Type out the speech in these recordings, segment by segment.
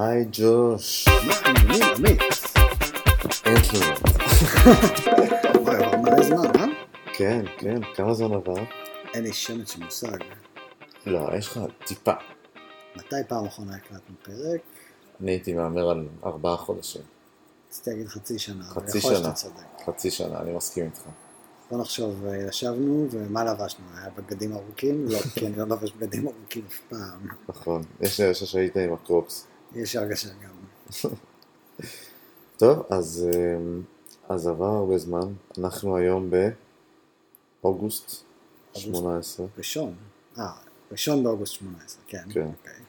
היי ג'וש. מה העניינים, עמית? אין תלונות. וואי, עבר מלא זמן, אה? כן, כן, כמה זמן עבר? אין לי שמץ של מושג. לא, יש לך טיפה. מתי פעם אחרונה הקלטנו פרק? אני הייתי מהמר על ארבעה חודשים. רציתי להגיד חצי שנה, חצי שנה. חצי שנה, אני מסכים איתך. בוא נחשוב, אה, ישבנו, ומה לבשנו? היה בגדים ארוכים? לא, כי אני לא לובש בגדים ארוכים אף פעם. נכון. יש הרגשה שהיית עם הקרוקס. יש הרגשה גם. טוב, אז, אמ, אז עבר הרבה זמן. אנחנו היום באוגוסט 18. ראשון. אה, ראשון באוגוסט 18, כן. כן. אוקיי.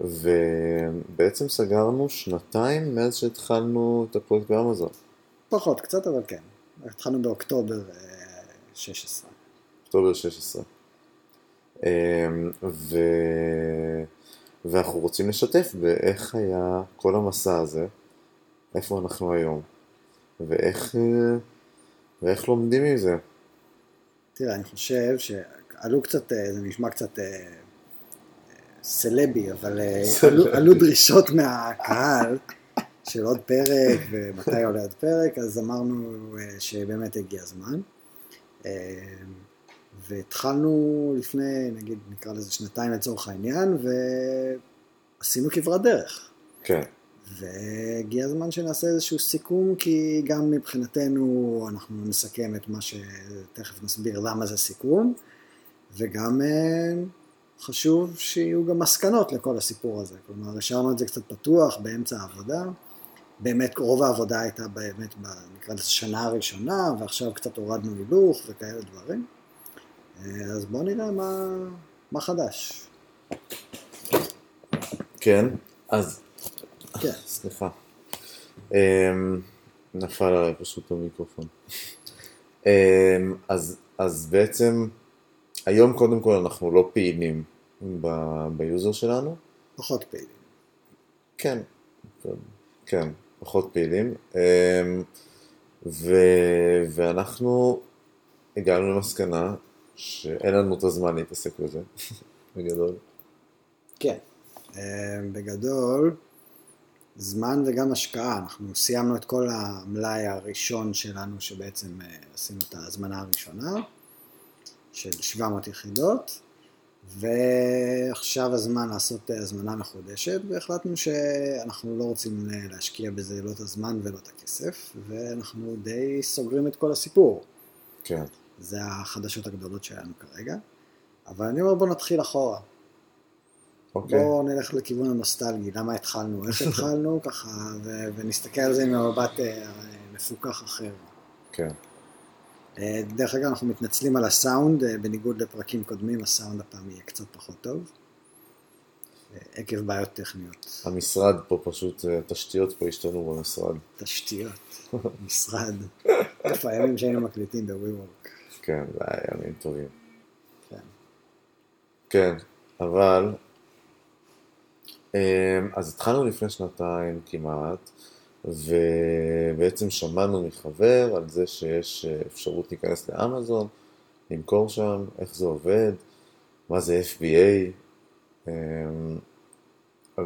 ובעצם סגרנו שנתיים מאז שהתחלנו את הפרויקט באמזון. פחות קצת, אבל כן. התחלנו באוקטובר אה, 16. אוקטובר 16. אמ, ו... ואנחנו רוצים לשתף באיך היה כל המסע הזה, איפה אנחנו היום, ואיך, אה, ואיך לומדים מזה. תראה, אני חושב שעלו קצת, אה, זה נשמע קצת אה, סלבי, אבל עלו, עלו דרישות מהקהל של עוד פרק ומתי עולה עוד פרק, אז אמרנו שבאמת הגיע הזמן. והתחלנו לפני, נגיד, נקרא לזה שנתיים לצורך העניין, ועשינו כברת דרך. כן, והגיע הזמן שנעשה איזשהו סיכום, כי גם מבחינתנו אנחנו נסכם את מה שתכף נסביר למה זה סיכום, וגם אה, חשוב שיהיו גם מסקנות לכל הסיפור הזה. כלומר, השארנו את זה קצת פתוח באמצע העבודה. באמת רוב העבודה הייתה באמת, ב- נקרא לזה שנה הראשונה, ועכשיו קצת הורדנו הילוך וכאלה דברים. אה, אז בואו נראה מה, מה חדש. כן, אז, כן. סליחה. אמ, נפל עליי פשוט המיקרופון. אמ, אז, אז בעצם, היום קודם כל אנחנו לא פעילים ב- ביוזר שלנו. פחות פעילים. כן, כן, פחות פעילים. ו, ואנחנו הגענו למסקנה שאין לנו את הזמן להתעסק בזה, בגדול. כן. אה, בגדול, זמן וגם השקעה. אנחנו סיימנו את כל המלאי הראשון שלנו, שבעצם אה, עשינו את ההזמנה הראשונה, של 700 יחידות, ועכשיו הזמן לעשות אה, הזמנה מחודשת, והחלטנו שאנחנו לא רוצים להשקיע בזה לא את הזמן ולא את הכסף, ואנחנו די סוגרים את כל הסיפור. כן, זה החדשות הגדולות שלנו כרגע. אבל אני אומר בוא נתחיל אחורה. אוקיי. בואו נלך לכיוון הנוסטלגי, למה התחלנו, איך התחלנו, ככה, ו- ונסתכל על זה ממבט אה, מפוקח אחר. כן, אה, דרך אגב, אנחנו מתנצלים על הסאונד, אה, בניגוד לפרקים קודמים, הסאונד הפעם יהיה קצת פחות טוב, עקב בעיות טכניות. המשרד פה פשוט, התשתיות פה השתנו במשרד. תשתיות, משרד, איפה הימים שהיינו מקליטים ב-WeWork. כן, זה היה ימים טובים. כן. כן, אבל... אמ, אז התחלנו לפני שנתיים כמעט, ובעצם שמענו מחבר על זה שיש אה, אפשרות להיכנס לאמזון, למכור שם, איך זה עובד, מה זה FBA, אמ,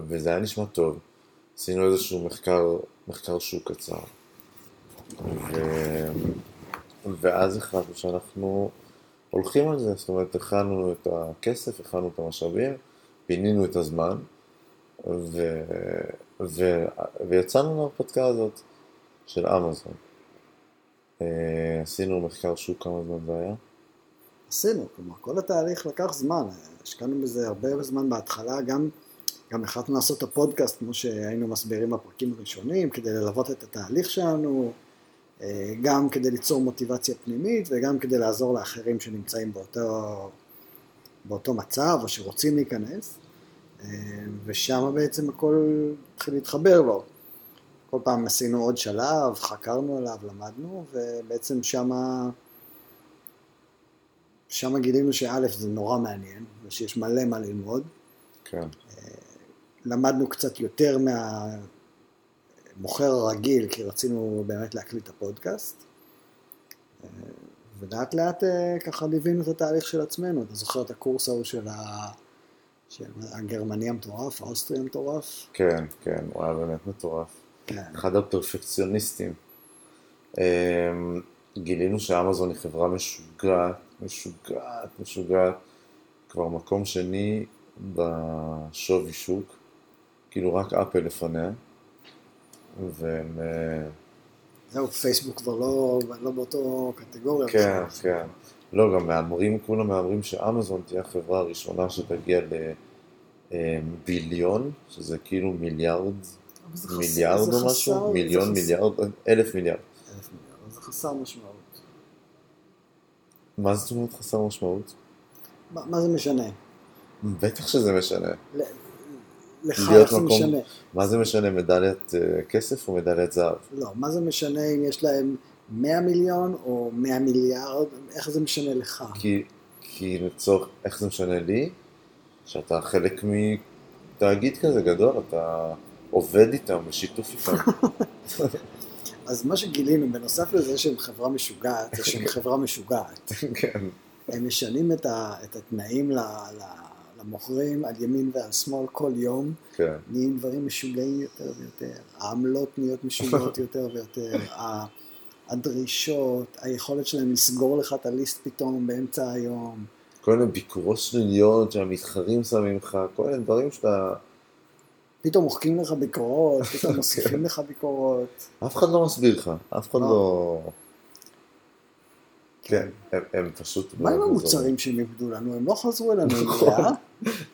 וזה היה נשמע טוב. עשינו איזשהו מחקר, מחקר שוק קצר. ו... ואז החלטנו שאנחנו הולכים על זה, זאת אומרת, הכנו את הכסף, הכנו את המשאבים, פינינו את הזמן, ו... ו... ויצאנו להרפתקה הזאת של אמזון. אה, עשינו מחקר שוק כמה זמן זה היה? עשינו, כלומר, כל התהליך לקח זמן, השקענו בזה הרבה זמן בהתחלה, גם, גם החלטנו לעשות את הפודקאסט כמו שהיינו מסבירים בפרקים הראשונים, כדי ללוות את התהליך שלנו, גם כדי ליצור מוטיבציה פנימית וגם כדי לעזור לאחרים שנמצאים באותו, באותו מצב או שרוצים להיכנס, ושם בעצם הכל התחיל להתחבר לו. כל פעם עשינו עוד שלב, חקרנו עליו, למדנו, ובעצם שמה... שם גילינו שא' זה נורא מעניין, ושיש מלא מה ללמוד. כן, למדנו קצת יותר מהמוכר הרגיל, כי רצינו באמת להקליט את הפודקאסט. ולאט לאט אה, ככה ליווינו את התהליך של עצמנו. אתה זוכר את הקורס ההוא של, ה... הגרמני המטורף, האוסטרי המטורף. כן, כן, הוא היה באמת מטורף. כן. אחד הפרפקציוניסטים. אמ, גילינו שאמזון היא חברה משוגעת, משוגעת, משוגעת. כבר מקום שני בשווי שוק, כאילו רק אפל לפניה. והם... אה, זהו, פייסבוק כבר לא, לא באותו קטגוריה. כן, בכלל. כן. לא, גם מהמרים, כולם מהמרים שאמזון תהיה החברה הראשונה שתגיע לביליון, שזה כאילו מיליארד, מיליארד או חסר- משהו, זה מיליון, חסר- מיליארד, אלף מיליארד. אלף מיליארד, זה חסר משמעות. מה זאת אומרת חסר משמעות? מה, מה זה משנה? בטח שזה משנה. לך איך זה משנה? מה זה משנה, מדליית אה, כסף או מדליית זהב? לא, מה זה משנה אם יש להם 100 מיליון או 100 מיליארד? איך זה משנה לך? כי, כי לצורך, איך זה משנה לי? שאתה חלק מתאגיד כזה גדול, אתה עובד איתם, בשיתוף איתם. אז מה שגילינו, בנוסף לזה שהם חברה משוגעת, זה שהם חברה משוגעת. כן. הם משנים את, ה, את התנאים ל, ל, למוכרים על ימין ועל שמאל כל יום, כן. נהיים דברים משוגעים יותר ויותר, העמלות נהיות משוגעות יותר ויותר, הדרישות, היכולת שלהם לסגור לך את הליסט פתאום באמצע היום. כל מיני ביקורות שליליות שהמתחרים שמים לך, כל מיני דברים שאתה... פתאום מוחקים לך ביקורות, פתאום מוסיפים לך ביקורות. אף אחד לא מסביר לך, אף אחד לא. כן, הם, הם פשוט... מה עם המוצרים שהם איבדו לנו? הם לא חזרו אלינו עם נכון.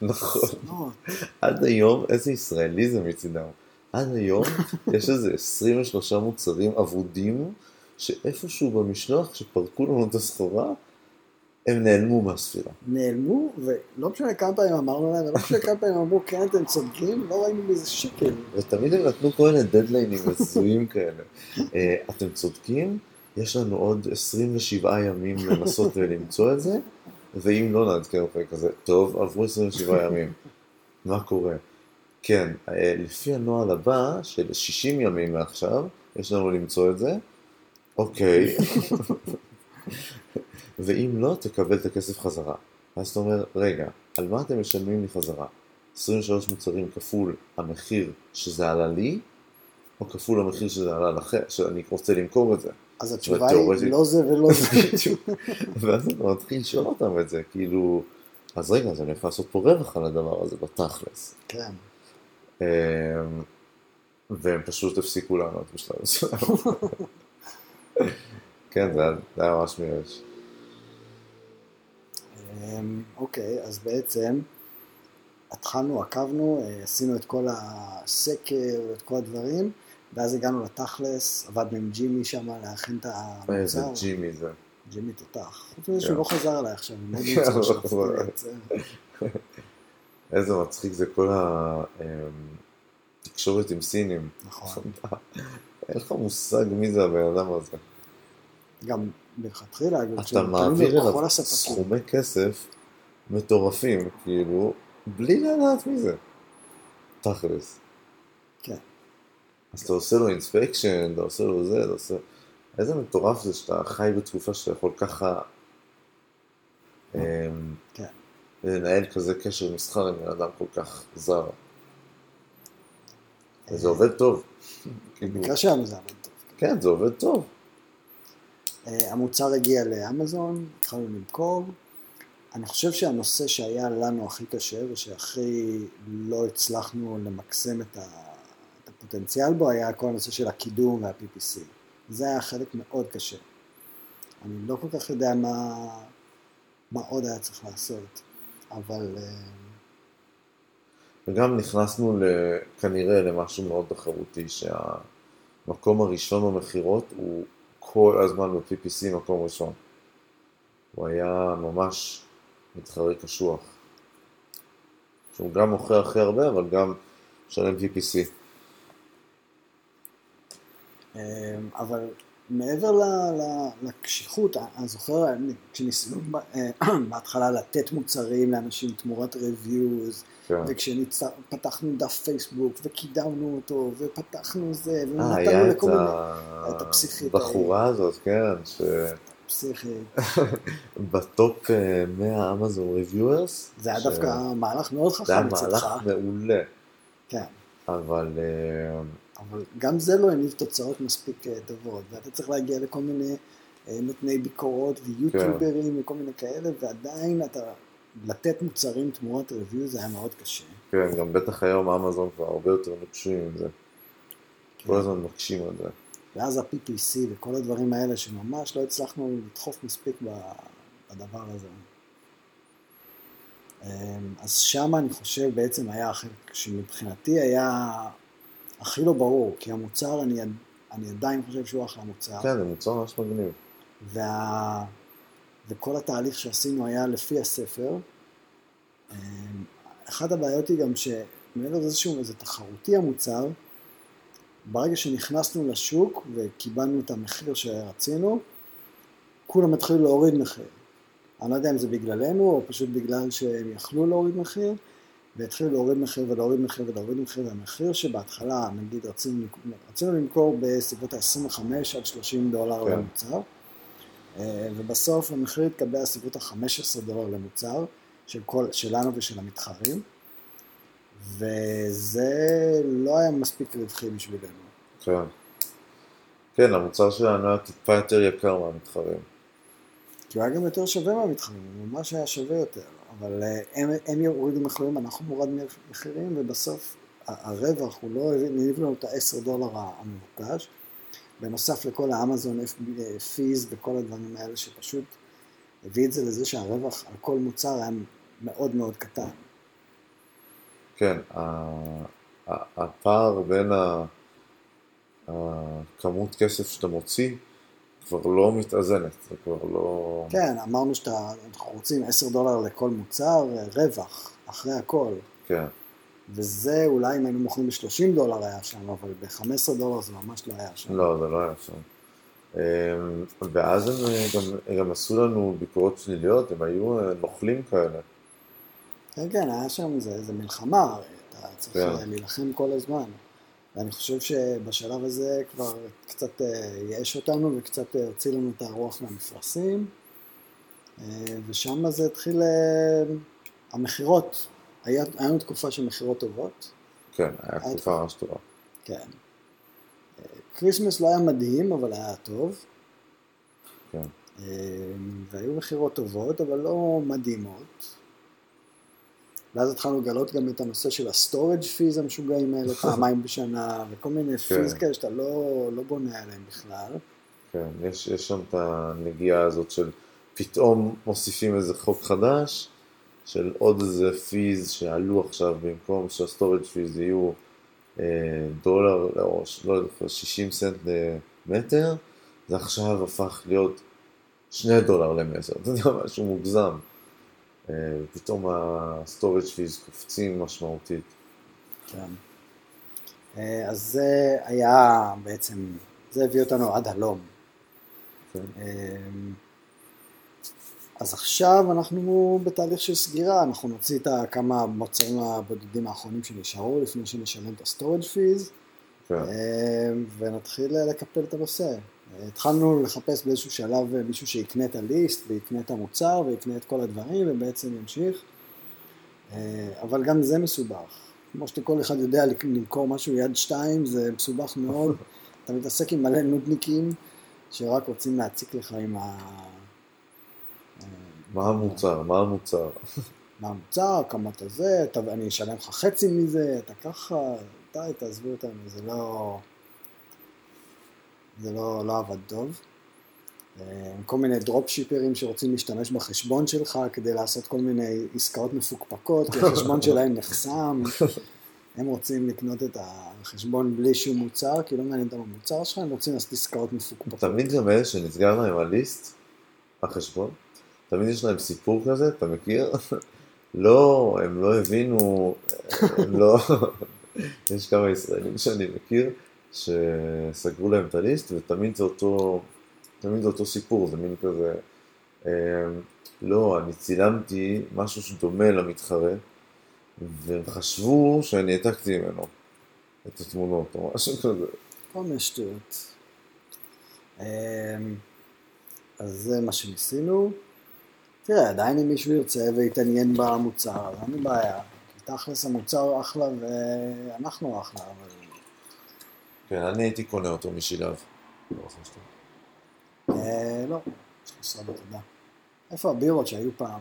נכון. עד היום, איזה ישראליזם מצידם. עד היום יש איזה 23 מוצרים אבודים, שאיפשהו במשלוח, כשפרקו לנו את הסחורה, הם נעלמו מהספירה. נעלמו, ולא משנה כמה פעמים אמרנו להם, ולא משנה כמה פעמים אמרו, כן, אתם צודקים, לא ראינו מזה שקל. ותמיד הם נתנו כל מיני דדליינים הזויים כאלה. אה, אתם צודקים, יש לנו עוד 27 ימים לנסות ולמצוא את זה, ואם לא נעדכן אתכם כזה, טוב, עברו 27 ימים, מה קורה? כן, אה, לפי הנוהל הבא, של 60 ימים מעכשיו, יש לנו למצוא את זה, אוקיי, ואם לא, תקבל את הכסף חזרה. ואז אתה אומר, רגע, על מה אתם משלמים לי חזרה? 23 מוצרים כפול המחיר שזה עלה לי, או כפול המחיר שזה עלה לכם, שאני רוצה למכור את זה. אז התשובה היא, לא זה ולא זה. ואז אתה מתחיל לשאול אותם את זה, כאילו, אז רגע, אז אני יכול לעשות פה רווח על הדבר הזה בתכלס. כן. אמ, והם פשוט הפסיקו לענות בשלב מסוים. כן, זה היה- זה היה ממש מייאש. אמ, אוקיי, אז בעצם התחלנו, עקבנו, אה, עשינו את כל הסקר, את כל הדברים, ואז הגענו לתכלס, עבדנו עם ג'ימי שם להכין את איזה המוצר. ג'ימי זה. ג'ימי תותח. חוץ מזה. שהוא לא חזר אליי עכשיו, מוצר לא שרציתי חזר. לייצר. איזה מצחיק זה כל התקשורת עם סינים. נכון. אין לך מושג מי זה הבן אדם הזה. גם מלכתחילה, אתה מעביר אליו. סכומי כסף מטורפים, כאילו, בלי לדעת מי זה. תכלס. כן. אז אתה עושה לו אינספקשן, אתה עושה לו זה, אתה עושה... איזה מטורף זה שאתה חי בתקופה שאתה יכול ככה אמ, כן. לנהל כזה קשר מסחר עם בן אדם כל כך זר. וזה עובד טוב. במקרה שלנו זה עבד טוב. כן, זה עובד טוב. אה, המוצר הגיע לאמזון, התחלנו למכור. אני חושב שהנושא שהיה לנו הכי קשה ושהכי לא הצלחנו למקסם את, ה, הפוטנציאל בו היה כל הנושא של הקידום וה-PPC. זה היה חלק מאוד קשה. אני לא כל כך יודע מה, מה עוד היה צריך לעשות, אבל אה, וגם נכנסנו כנראה למשהו מאוד תחרותי, שהמקום הראשון במכירות הוא כל הזמן ב-PPC מקום ראשון. הוא היה ממש מתחרה קשוח. שהוא גם מוכר הכי הרבה, אבל גם משלם PPC. אה, אבל מעבר לקשיחות, אני זוכר כשניסינו אה, בהתחלה לתת מוצרים לאנשים תמורת reviews, כן. וכשפתחנו דף פייסבוק וקידמנו אותו ופתחנו זה אה, ונתנו היה לכל מיני... ה- את הפסיכית הבחורה הזאת, כן, ש... פסיכי. בטופ אה, 100 אמזון ריוויורס. זה היה דווקא מהלך מאוד זה היה חכם מהלך מצדך. מעולה, כן. אבל אה, אבל גם זה לא הניב תוצאות מספיק אה, טובות, ואתה צריך להגיע לכל מיני אה, נותני ביקורות ויוטיוברים וכל מיני כאלה, ועדיין אתה, לתת מוצרים תמורת ריוויו זה היה מאוד קשה. כן, גם בטח היום אמזון כבר הרבה יותר נוקשים עם זה. כל הזמן מקשים על זה. ואז ה-PPC וכל הדברים האלה שממש לא הצלחנו לדחוף מספיק בדבר הזה. אמ, אז שם אני חושב בעצם היה החלק שמבחינתי היה הכי לא ברור, כי המוצר, אני, אני עדיין חושב שהוא אחלה מוצר. כן, זה מוצר ממש מגניב. וה... וכל התהליך שעשינו היה לפי הספר. אמ, אחת הבעיות היא גם שמעבר לזה שהוא איזה תחרותי המוצר, ברגע שנכנסנו לשוק וקיבלנו את המחיר שרצינו, כולם התחילו להוריד מחיר. אני לא יודע אם זה בגללנו או פשוט בגלל שהם יכלו להוריד מחיר, והתחילו להוריד מחיר ולהוריד מחיר ולהוריד מחיר, והמחיר שבהתחלה, נגיד, רצינו, רצינו למכור בסביבות ה-25 עד 30 דולר כן. למוצר, אה, ובסוף המחיר התקבע סביבות ה-15 דולר למוצר, של כל, שלנו ושל המתחרים, וזה לא היה מספיק רווחי בשבילנו. כן. כן, המוצר שלנו היה טיפה יותר יקר מהמתחרים. כי הוא היה גם יותר שווה מהמתחרים, הוא ממש היה שווה יותר, אבל אה, הם, הם יורידו מחירים, אנחנו הורדנו מחירים, ובסוף הרווח הוא לא הניב לנו את ה-10 דולר המבוקש, בנוסף לכל האמזון פיז וכל הדברים האלה שפשוט הביא את זה לזה שהרווח על כל מוצר היה מאוד מאוד קטן. כן, הפער בין הכמות כסף שאתה מוציא כבר לא מתאזנת, זה כבר לא... כן, אמרנו שאנחנו רוצים 10 דולר לכל מוצר, רווח, אחרי הכל. כן, וזה אולי אם היינו מוכרים ב-30 דולר היה שם, אבל ב-15 דולר זה ממש לא היה שם. לא, זה לא היה שם. אמ, ואז הם גם, גם עשו לנו ביקורות שליליות, הם היו נוכלים כאלה. כן, כן, היה שם, זה, זה מלחמה, אתה צריך. כן. להילחם כל הזמן. ואני חושב שבשלב הזה כבר קצת אה, ייאש אותנו וקצת אה, הוציא לנו את הרוח מהמפרשים. אה, ושם זה התחיל, אה, המכירות, היה לנו תקופה של מכירות טובות, כן, היה תקופה ממש טובה. כן. אה, Christmas לא היה מדהים, אבל היה טוב. כן. אה, והיו מכירות טובות, אבל לא מדהימות. ואז התחלנו לגלות גם את הנושא של ה storage fees המשוגעים האלה פעמיים בשנה, וכל מיני fees כן. כאלה שאתה לא, לא בונה עליהם בכלל. כן, יש, יש שם את הנגיעה הזאת של פתאום מוסיפים איזה חוק חדש, של עוד איזה fees שעלו עכשיו במקום שה storage fees יהיו אה, דולר או ש- לא יודע, 60 סנט למטר, זה עכשיו הפך להיות 2 דולר למטר, אתה יודע, משהו מוגזם. אה, פתאום ה storage fees קופצים משמעותית. כן. אה, אז זה היה בעצם, זה הביא אותנו עד הלום. כן. אה, אז עכשיו אנחנו בתהליך של סגירה, אנחנו נוציא את הכמה המוצרים הבודדים האחרונים שנשארו לפני שנשלם את ה storage fees. כן. ונתחיל לקפל את הנושא. התחלנו לחפש באיזשהו שלב אה, מישהו שיקנה את ה list ויקנה את המוצר ויקנה את כל הדברים ובעצם ימשיך. אה, אבל גם זה מסובך. כמו שכל אחד יודע למכור משהו יד שתיים זה מסובך מאוד. אתה מתעסק עם מלא נודניקים שרק רוצים להציק לך עם ה... מה המוצר? מה המוצר? מה המוצר, כמה אתה זה, אתה, אני אשלם לך חצי מזה, אתה ככה, די, תעזבו אותנו, זה לא... זה לא, לא עבד טוב. אה, כל מיני דרופ שיפרים שרוצים להשתמש בחשבון שלך כדי לעשות כל מיני עסקאות מפוקפקות, כי החשבון שלהם נחסם. הם רוצים לקנות את החשבון בלי שום מוצר, כי לא מעניין אותם המוצר שלך, הם רוצים לעשות עסקאות מפוקפקות. תמיד גם אלה שנסגר להם הליסט, החשבון, תמיד יש להם סיפור כזה, אתה מכיר? לא, הם לא הבינו, הם לא... יש כמה ישראלים שאני מכיר שסגרו להם את הליסט ותמיד זה אותו, תמיד זה אותו סיפור, זה מין כזה, אה, לא, אני צילמתי משהו שדומה למתחרה והם חשבו שאני העתקתי ממנו את התמונות או משהו כזה. כל מיני שטויות. אמ, אז זה מה שניסינו. תראה, עדיין אם מישהו ירצה ויתעניין במוצר, אין לי בעיה. תכלס המוצר אחלה ואנחנו אחלה, אבל... כן, אני הייתי קונה אותו משילב. לא. אה, לא, יש לי סבא, תודה. איפה הבירות שהיו פעם?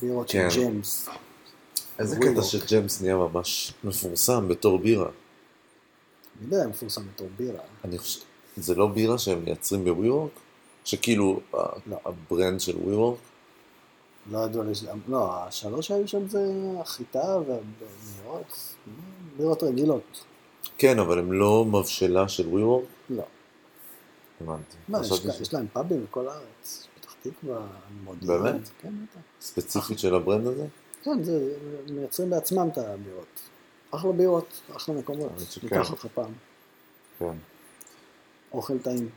בירות של כן. ג'יימס. איזה. קטע שג'יימס נהיה ממש מפורסם בתור בירה. אני יודע, מפורסם בתור בירה. אני חושב, זה לא בירה שהם מייצרים בוויוורק? שכאילו לא. ה brand של וויוורק? לא ידוע לי, לא, השלוש שהיו שם זה החיטה והבירות, בירות רגילות. כן, אבל הם לא מבשלה של וויוורק? לא. הבנתי. מה, יש, להם פאבים בכל הארץ. פתח תקווה, מודיעין. באמת? כן, בטח. ספציפית של הברנד הזה? כן, זה, מייצרים בעצמם את הבירות. אחלה בירות, אחלה מקומות. ניקח אותך פעם. כן. אוכל טעים.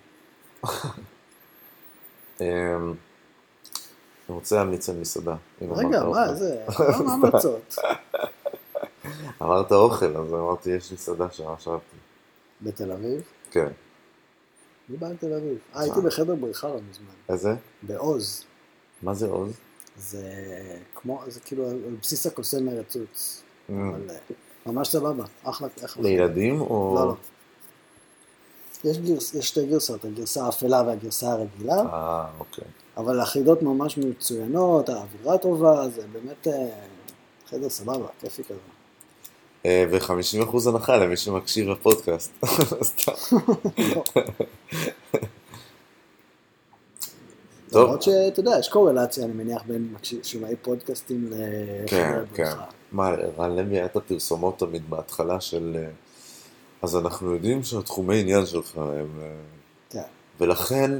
אמ, אני רוצה להמליץ על מסעדה. רגע, מה. זה, כמה המלצות. אמרת אוכל, אז אמרתי, יש מסעדה שם, חשבתי. בתל אביב? כן. מי בא לתל אביב? אה, הייתי בחדר בריחה לא מזמן. איזה? בעוז. מה זה עוז? זה כמו, זה כאילו על בסיס הקוסם מרצוץ. אמ, אבל אה, ממש סבבה, אחלה, אחלה. לילדים או... לא, לא. יש, גרס, יש שתי גרסאות, הגרסה האפלה והגרסה הרגילה, אה, אוקיי. אבל החידות ממש מצוינות, האווירה טובה, זה באמת אה, חדר סבבה, כיפי כזה. אה, ו-50% הנחה למי שמקשיב לפודקאסט. סתם. טוב. למרות שאתה יודע, יש קורלציה, אני מניח, בין שומעי פודקאסטים כן, לחדר כן. בריכה. מה, רן לוי היה את הפרסומות תמיד בהתחלה של... אה, אז אנחנו יודעים שהתחומי עניין שלך הם... אה, כן. ולכן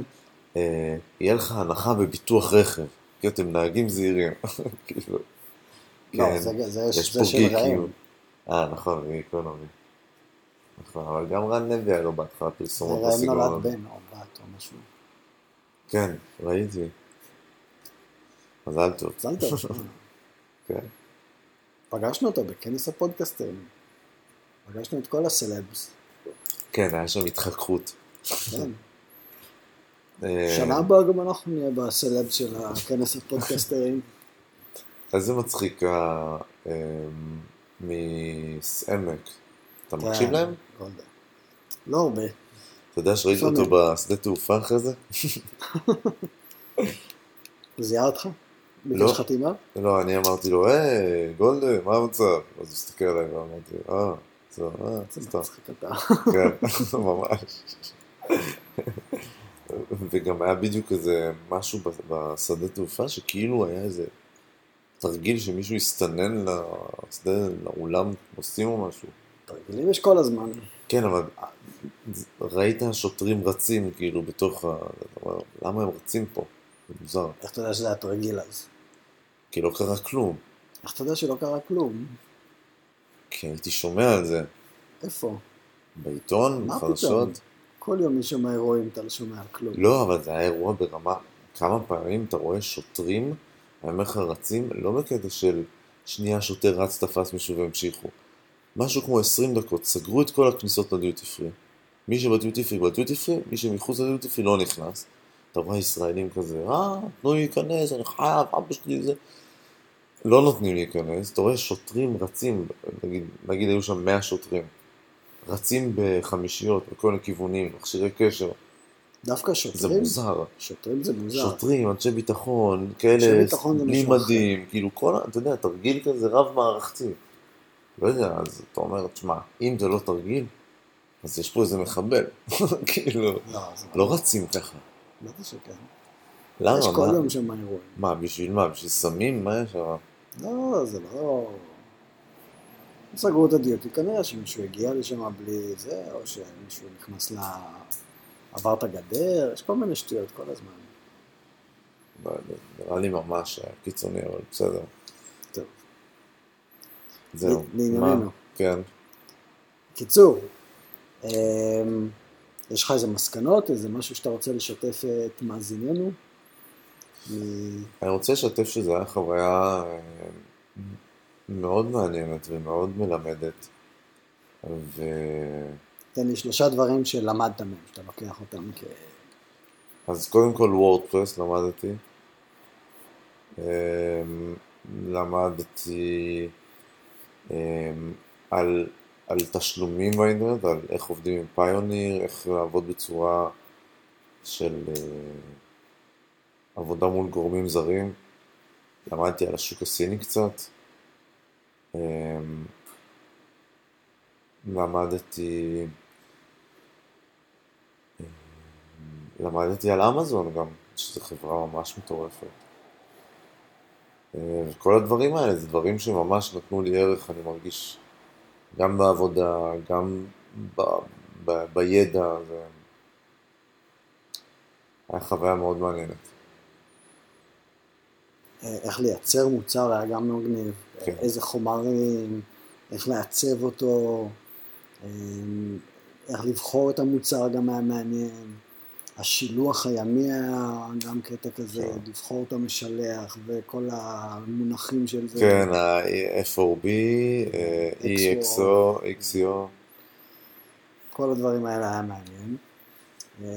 אה, יהיה לך הנחה בביטוח רכב, כי אתם נהגים זהירים. כאילו, לא, כן. זה- זה יש זה פה של גיקים. אה, נכון, גיקונומי. נכון, אבל גם רן לוי היה לו בהתחלה זה פרסומות בסגנון נולד הזה. בן או בת או משהו. כן, ראיתי. מזל טוב. מזל טוב. כן. פגשנו אותו בכנס הפודקאסטרים. פגשנו את כל הסלבס. כן, היה שם התחככות. כן. אה, שנה הבאה גם אנחנו נהיה בסלבס של הכנס הפודקאסטרים. איזה מצחיק. אה, מסעמק. אתה מקשיב כן, להם? גולדה. לא הרבה. אתה יודע שראיתי לפעמים. אותו בשדה תעופה אחרי זה? זיהה אותך? לא. ביקש חתימה? לא, אני אמרתי לו, היי, גולדה, מה המצב? אז הוא הסתכל עליי ואמרתי, אה, זה, אה, סתם. כן, ממש. וגם היה בדיוק איזה משהו בשדה תעופה, שכאילו היה איזה תרגיל שמישהו הסתנן לשדה, לאולם נוסעים או משהו. תרגילים יש כל הזמן. כן, אבל ראית שוטרים רצים כאילו בתוך ה... למה הם רצים פה? זה מוזר. איך אתה יודע שזה היה תרגיל אז? כי לא קרה כלום. איך אתה יודע שלא קרה כלום? כי הייתי שומע על זה איפה? בעיתון, בחדשות. כל יום יש שם אירועים, אתה לא שומע על כלום. לא, אבל זה היה אירוע ברמה... כמה פעמים אתה רואה שוטרים, אני אומר לך, רצים, לא בקטע של שנייה שוטר רץ, תפס מישהו והמשיכו. משהו כמו 20 דקות, סגרו את כל הכניסות לדיוטי פרי. מי שבדיוטי פרי בדיוטי פרי, מי שמחוץ לדיוטי פרי לא נכנס. אתה רואה ישראלים כזה, אה, תנו לי להיכנס, אני חייב, אבא שלי זה. לא נותנים להיכנס, אתה רואה שוטרים רצים, נגיד, נגיד היו שם 100 שוטרים, רצים בחמישיות בכל הכיוונים, מכשירי קשר, דווקא זה שוטרים? מוזר. שוטרים זה מוזר. שוטרים, אנשי ביטחון, כאלה, זה בלי. מדים, כאילו כל, אתה יודע, תרגיל כזה רב מערכתי. לא יודע, אז אתה אומר, תשמע, אם זה לא תרגיל, אז יש פה איזה מחבל. כאילו, לא, זה לא רצים ככה. בטח שכן. למה? יש כל מה? יום שם אירועים. מה, בשביל מה? בשביל סמים? מה יש שם? לא, זה לא... סגרו את הדיוטי, כנראה שמישהו הגיע לשם בלי זה, או שמישהו נכנס ל... עבר את הגדר, יש כל מיני שטויות כל הזמן. לא יודע, נראה לי ממש אה, קיצוני, אבל בסדר. טוב. זהו. לענייננו. כן. קיצור, אמ, יש לך איזה מסקנות, איזה משהו שאתה רוצה לשתף את מאזיננו? אני רוצה לשתף שזו הייתה חוויה אה, מאוד מעניינת ומאוד מלמדת. ו... תן לי שלושה דברים שלמדת מהם, שאתה לוקח אותם כ... אז קודם כל וורדפרס למדתי. אמ, למדתי אמ, על, על תשלומים באינטרנט, על איך עובדים עם פיוניר, איך לעבוד בצורה של אה, עבודה מול גורמים זרים. למדתי על השוק הסיני קצת. אמ, למדתי למדתי על אמזון גם, שזו חברה ממש מטורפת. אה, וכל הדברים האלה זה דברים שממש נתנו לי ערך, אני מרגיש, גם בעבודה, גם ב, ב, בידע, זה היה חוויה מאוד מעניינת. אה, איך לייצר מוצר היה גם מגניב, כן. איזה חומרים, איך לעצב אותו, אה, איך לבחור את המוצר גם היה מעניין. השילוח הימי היה גם קטע כזה, כן. לבחור את המשלח וכל המונחים של זה. כן, ה-FOB, אה, EXO, XO, כל הדברים האלה היה מעניין. אה,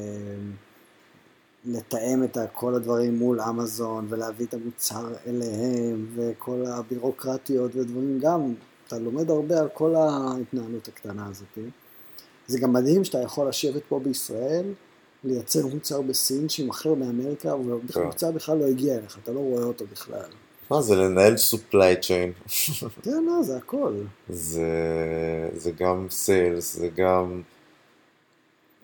לתאם את כל הדברים מול אמזון ולהביא את המוצר אליהם וכל הבירוקרטיות ודברים גם, אתה לומד הרבה על כל ההתנהלות הקטנה הזאת. זה גם מדהים שאתה יכול לשבת פה בישראל, לייצר מוצר בסין שימכר באמריקה והמוצר בכלל לא הגיע אליך, אתה לא רואה אותו בכלל. מה זה לנהל supply chain, זה לא, זה הכל. זה, זה גם סיילס, זה גם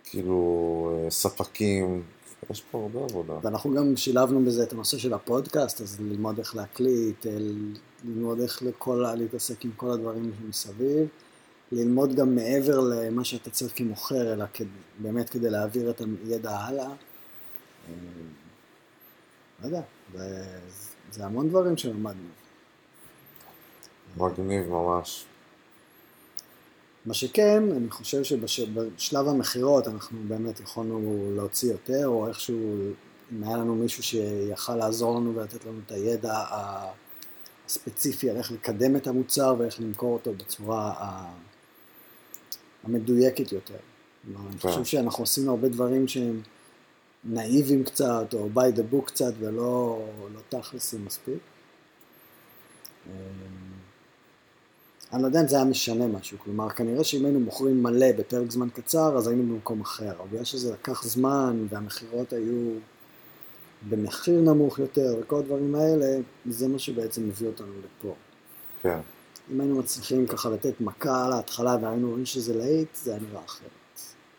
כאילו ספקים, יש פה הרבה עבודה. ואנחנו גם שילבנו בזה את הנושא של הפודקאסט, אז ללמוד איך להקליט, ללמוד איך לכל, להתעסק עם כל הדברים שמסביב, ללמוד גם מעבר למה שאתה צריך כמוכר, אלא כד, באמת כדי להעביר את הידע הלאה. אה, לא יודע, זה, זה המון דברים שלמדנו. מגניב ממש. מה שכן, אני חושב שבשלב המכירות אנחנו באמת יכולנו להוציא יותר, או איכשהו, אם היה לנו מישהו שיכל לעזור לנו ולתת לנו את הידע הספציפי על איך לקדם את המוצר ואיך למכור אותו בצורה המדויקת יותר. כלומר, אני כן. חושב שאנחנו עשינו הרבה דברים שהם נאיבים קצת, או by the book קצת, ולא לא תכלסים מספיק. אמ, אני לא יודע אם זה היה משנה משהו, כלומר, כנראה שאם היינו מוכרים מלא בפרק זמן קצר, אז היינו במקום אחר, אבל בגלל שזה לקח זמן, והמכירות היו במחיר נמוך יותר, וכל הדברים האלה, זה מה שבעצם מביא אותנו לפה. כן, אם היינו מצליחים ככה לתת מכה על ההתחלה, והיינו רואים שזה להיט, זה היה נראה אחרת,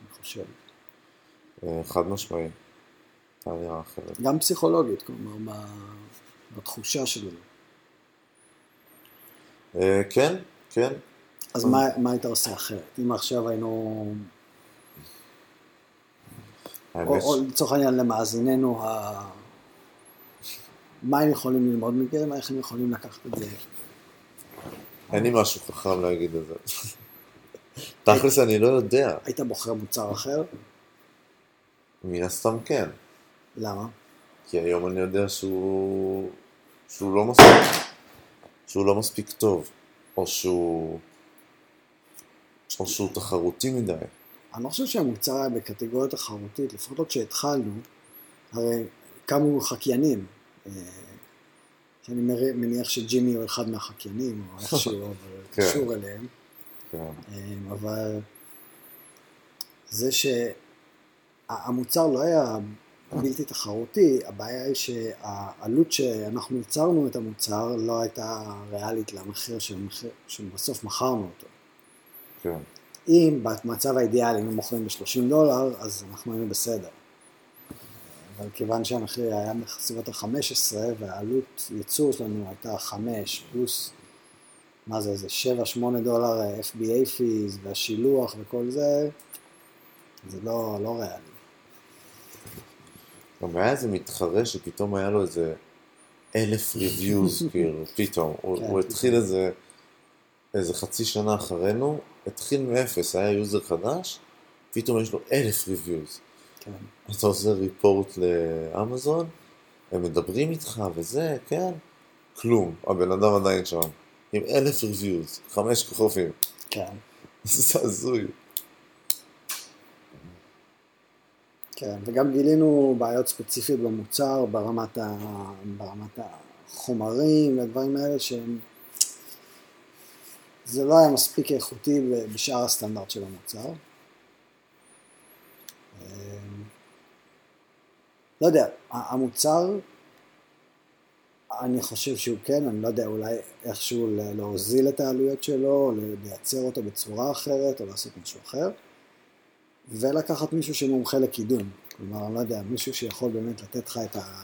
אני חושב. אה, חד משמעי. היה נראה אחרת. גם פסיכולוגית, כלומר, בתחושה שלי. אה, כן, כן. אז מה, מה היית עושה אחרת? אם עכשיו היינו או, לצורך העניין למאזיננו. מה הם יכולים ללמוד מכם, איך הם יכולים לקחת את זה. אין לי משהו חכם להגיד על זה. תכלס אני לא יודע. היית בוחר מוצר אחר? מן הסתם כן. למה? כי היום אני יודע שהוא... שהוא לא מספיק... שהוא לא מספיק טוב. או שהוא... או שהוא תחרותי מדי. אני לא חושב שהמוצר היה בקטגוריה תחרותית, לפחות לא כשהתחלנו, הרי קמו חקיינים. שאני מר- מניח שג'ימי הוא אחד מהחקיינים, או איכשהו, אבל כן. קשור אליהם. כן. אמ, אבל זה שהמוצר לא היה בלתי תחרותי, הבעיה היא שהעלות שאנחנו ייצרנו את המוצר לא הייתה ריאלית למחיר שבסוף מכרנו אותו. כן. אם במצב האידיאלי היינו מוכרים ב-30 דולר, אז אנחנו היינו בסדר. אבל כיוון שהמחיר היה בסביבות ה-15 והעלות ייצור שלנו הייתה 5 פלוס, מה זה, איזה 7-8 דולר אה, FBA fees והשילוח וכל זה, זה לא, לא ריאלי. גם היה איזה מתחרה שפתאום היה לו איזה אלף reviews, כאילו, פתאום. הוא, כן, הוא התחיל איזה, איזה חצי שנה אחרינו, התחיל מאפס, היה user חדש, פתאום יש לו אלף ריוויוז. כן. אתה עושה ריפורט לאמזון, הם מדברים איתך וזה, כן, כלום, הבן אדם עדיין שם, עם אלף ריוויוז, חמש כוכבים, כן. זה הזוי. כן, וגם גילינו בעיות ספציפיות במוצר ברמת, ה... ברמת החומרים והדברים האלה שהם... זה לא היה מספיק איכותי בשאר הסטנדרט של המוצר. לא יודע, המוצר, אני חושב שהוא כן, אני לא יודע, אולי איכשהו להוזיל את העלויות שלו, או לייצר אותו בצורה אחרת, או לעשות משהו אחר, ולקחת מישהו שמומחה לקידום. כלומר, אני לא יודע, מישהו שיכול באמת לתת לך את, ה...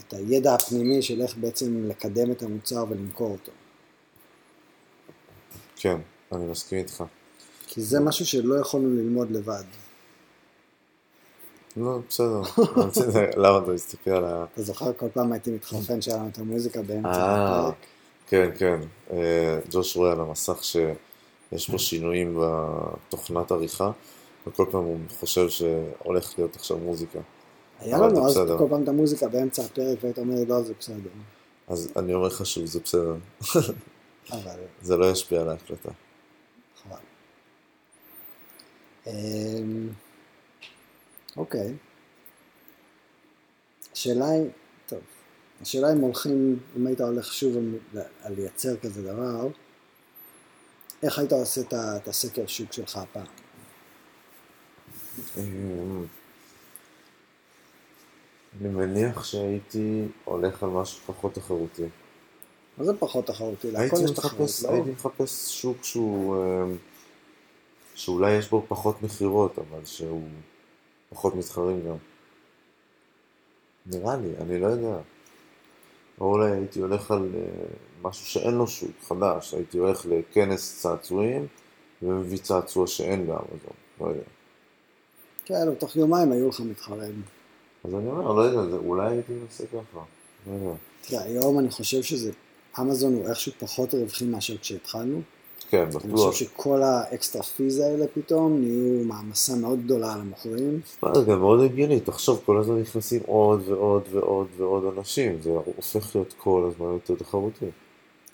את הידע הפנימי של איך בעצם לקדם את המוצר ולמכור אותו. כן, אני מסכים איתך. כי זה משהו שלא יכולנו ללמוד לבד. לא, בסדר. למה אתה מסתכל על ה... אתה זוכר כל פעם הייתי מתחרפן שהיה לנו את המוזיקה באמצע אה, הפרק? כן, כן. אה, ג'וש רואה על המסך שיש פה שינויים בתוכנת עריכה, וכל פעם הוא חושב שהולך להיות עכשיו מוזיקה. היה לנו אז. כל פעם את המוזיקה באמצע הפרק והיית אומר לא זה בסדר. אז אני אומר לך שוב, זה בסדר. אבל זה לא ישפיע על ההקלטה. חבל. אוקיי. השאלה היא, טוב, השאלה אם הולכים, אם היית הולך שוב על, על לייצר כזה דבר, איך היית עושה את הסקר שוק שלך הפעם? אמ, אני מניח שהייתי הולך על משהו פחות תחרותי. מה זה פחות תחרותי? הייתי להכל יש תחרות, לא? הייתי מחפש שוק שהוא, אמ, שאולי יש בו פחות מכירות, אבל שהוא פחות מתחרים גם. נראה לי, אני לא יודע. או אולי הייתי הולך על אה, משהו שאין לו שוק, חדש. הייתי הולך לכנס צעצועים ומביא צעצוע שאין באמזון, לא יודע. כן, בתוך יומיים היו לך מתחרים. אז אני אומר, לא יודע, זה, אולי הייתי מנסה ככה. לא יודע. תראה, היום אני חושב שזה, אמזון הוא איכשהו פחות רווחי מאשר כשהתחלנו. כן, אני בטוח. חושב שכל האקסטרה פיז האלה פתאום נהיו מעמסה מאוד גדולה על המוכרים. זה גם מאוד הגיוני, תחשוב, כל הזמן נכנסים עוד ועוד ועוד ועוד אנשים, זה הופך להיות כל הזמן יותר תחרותי.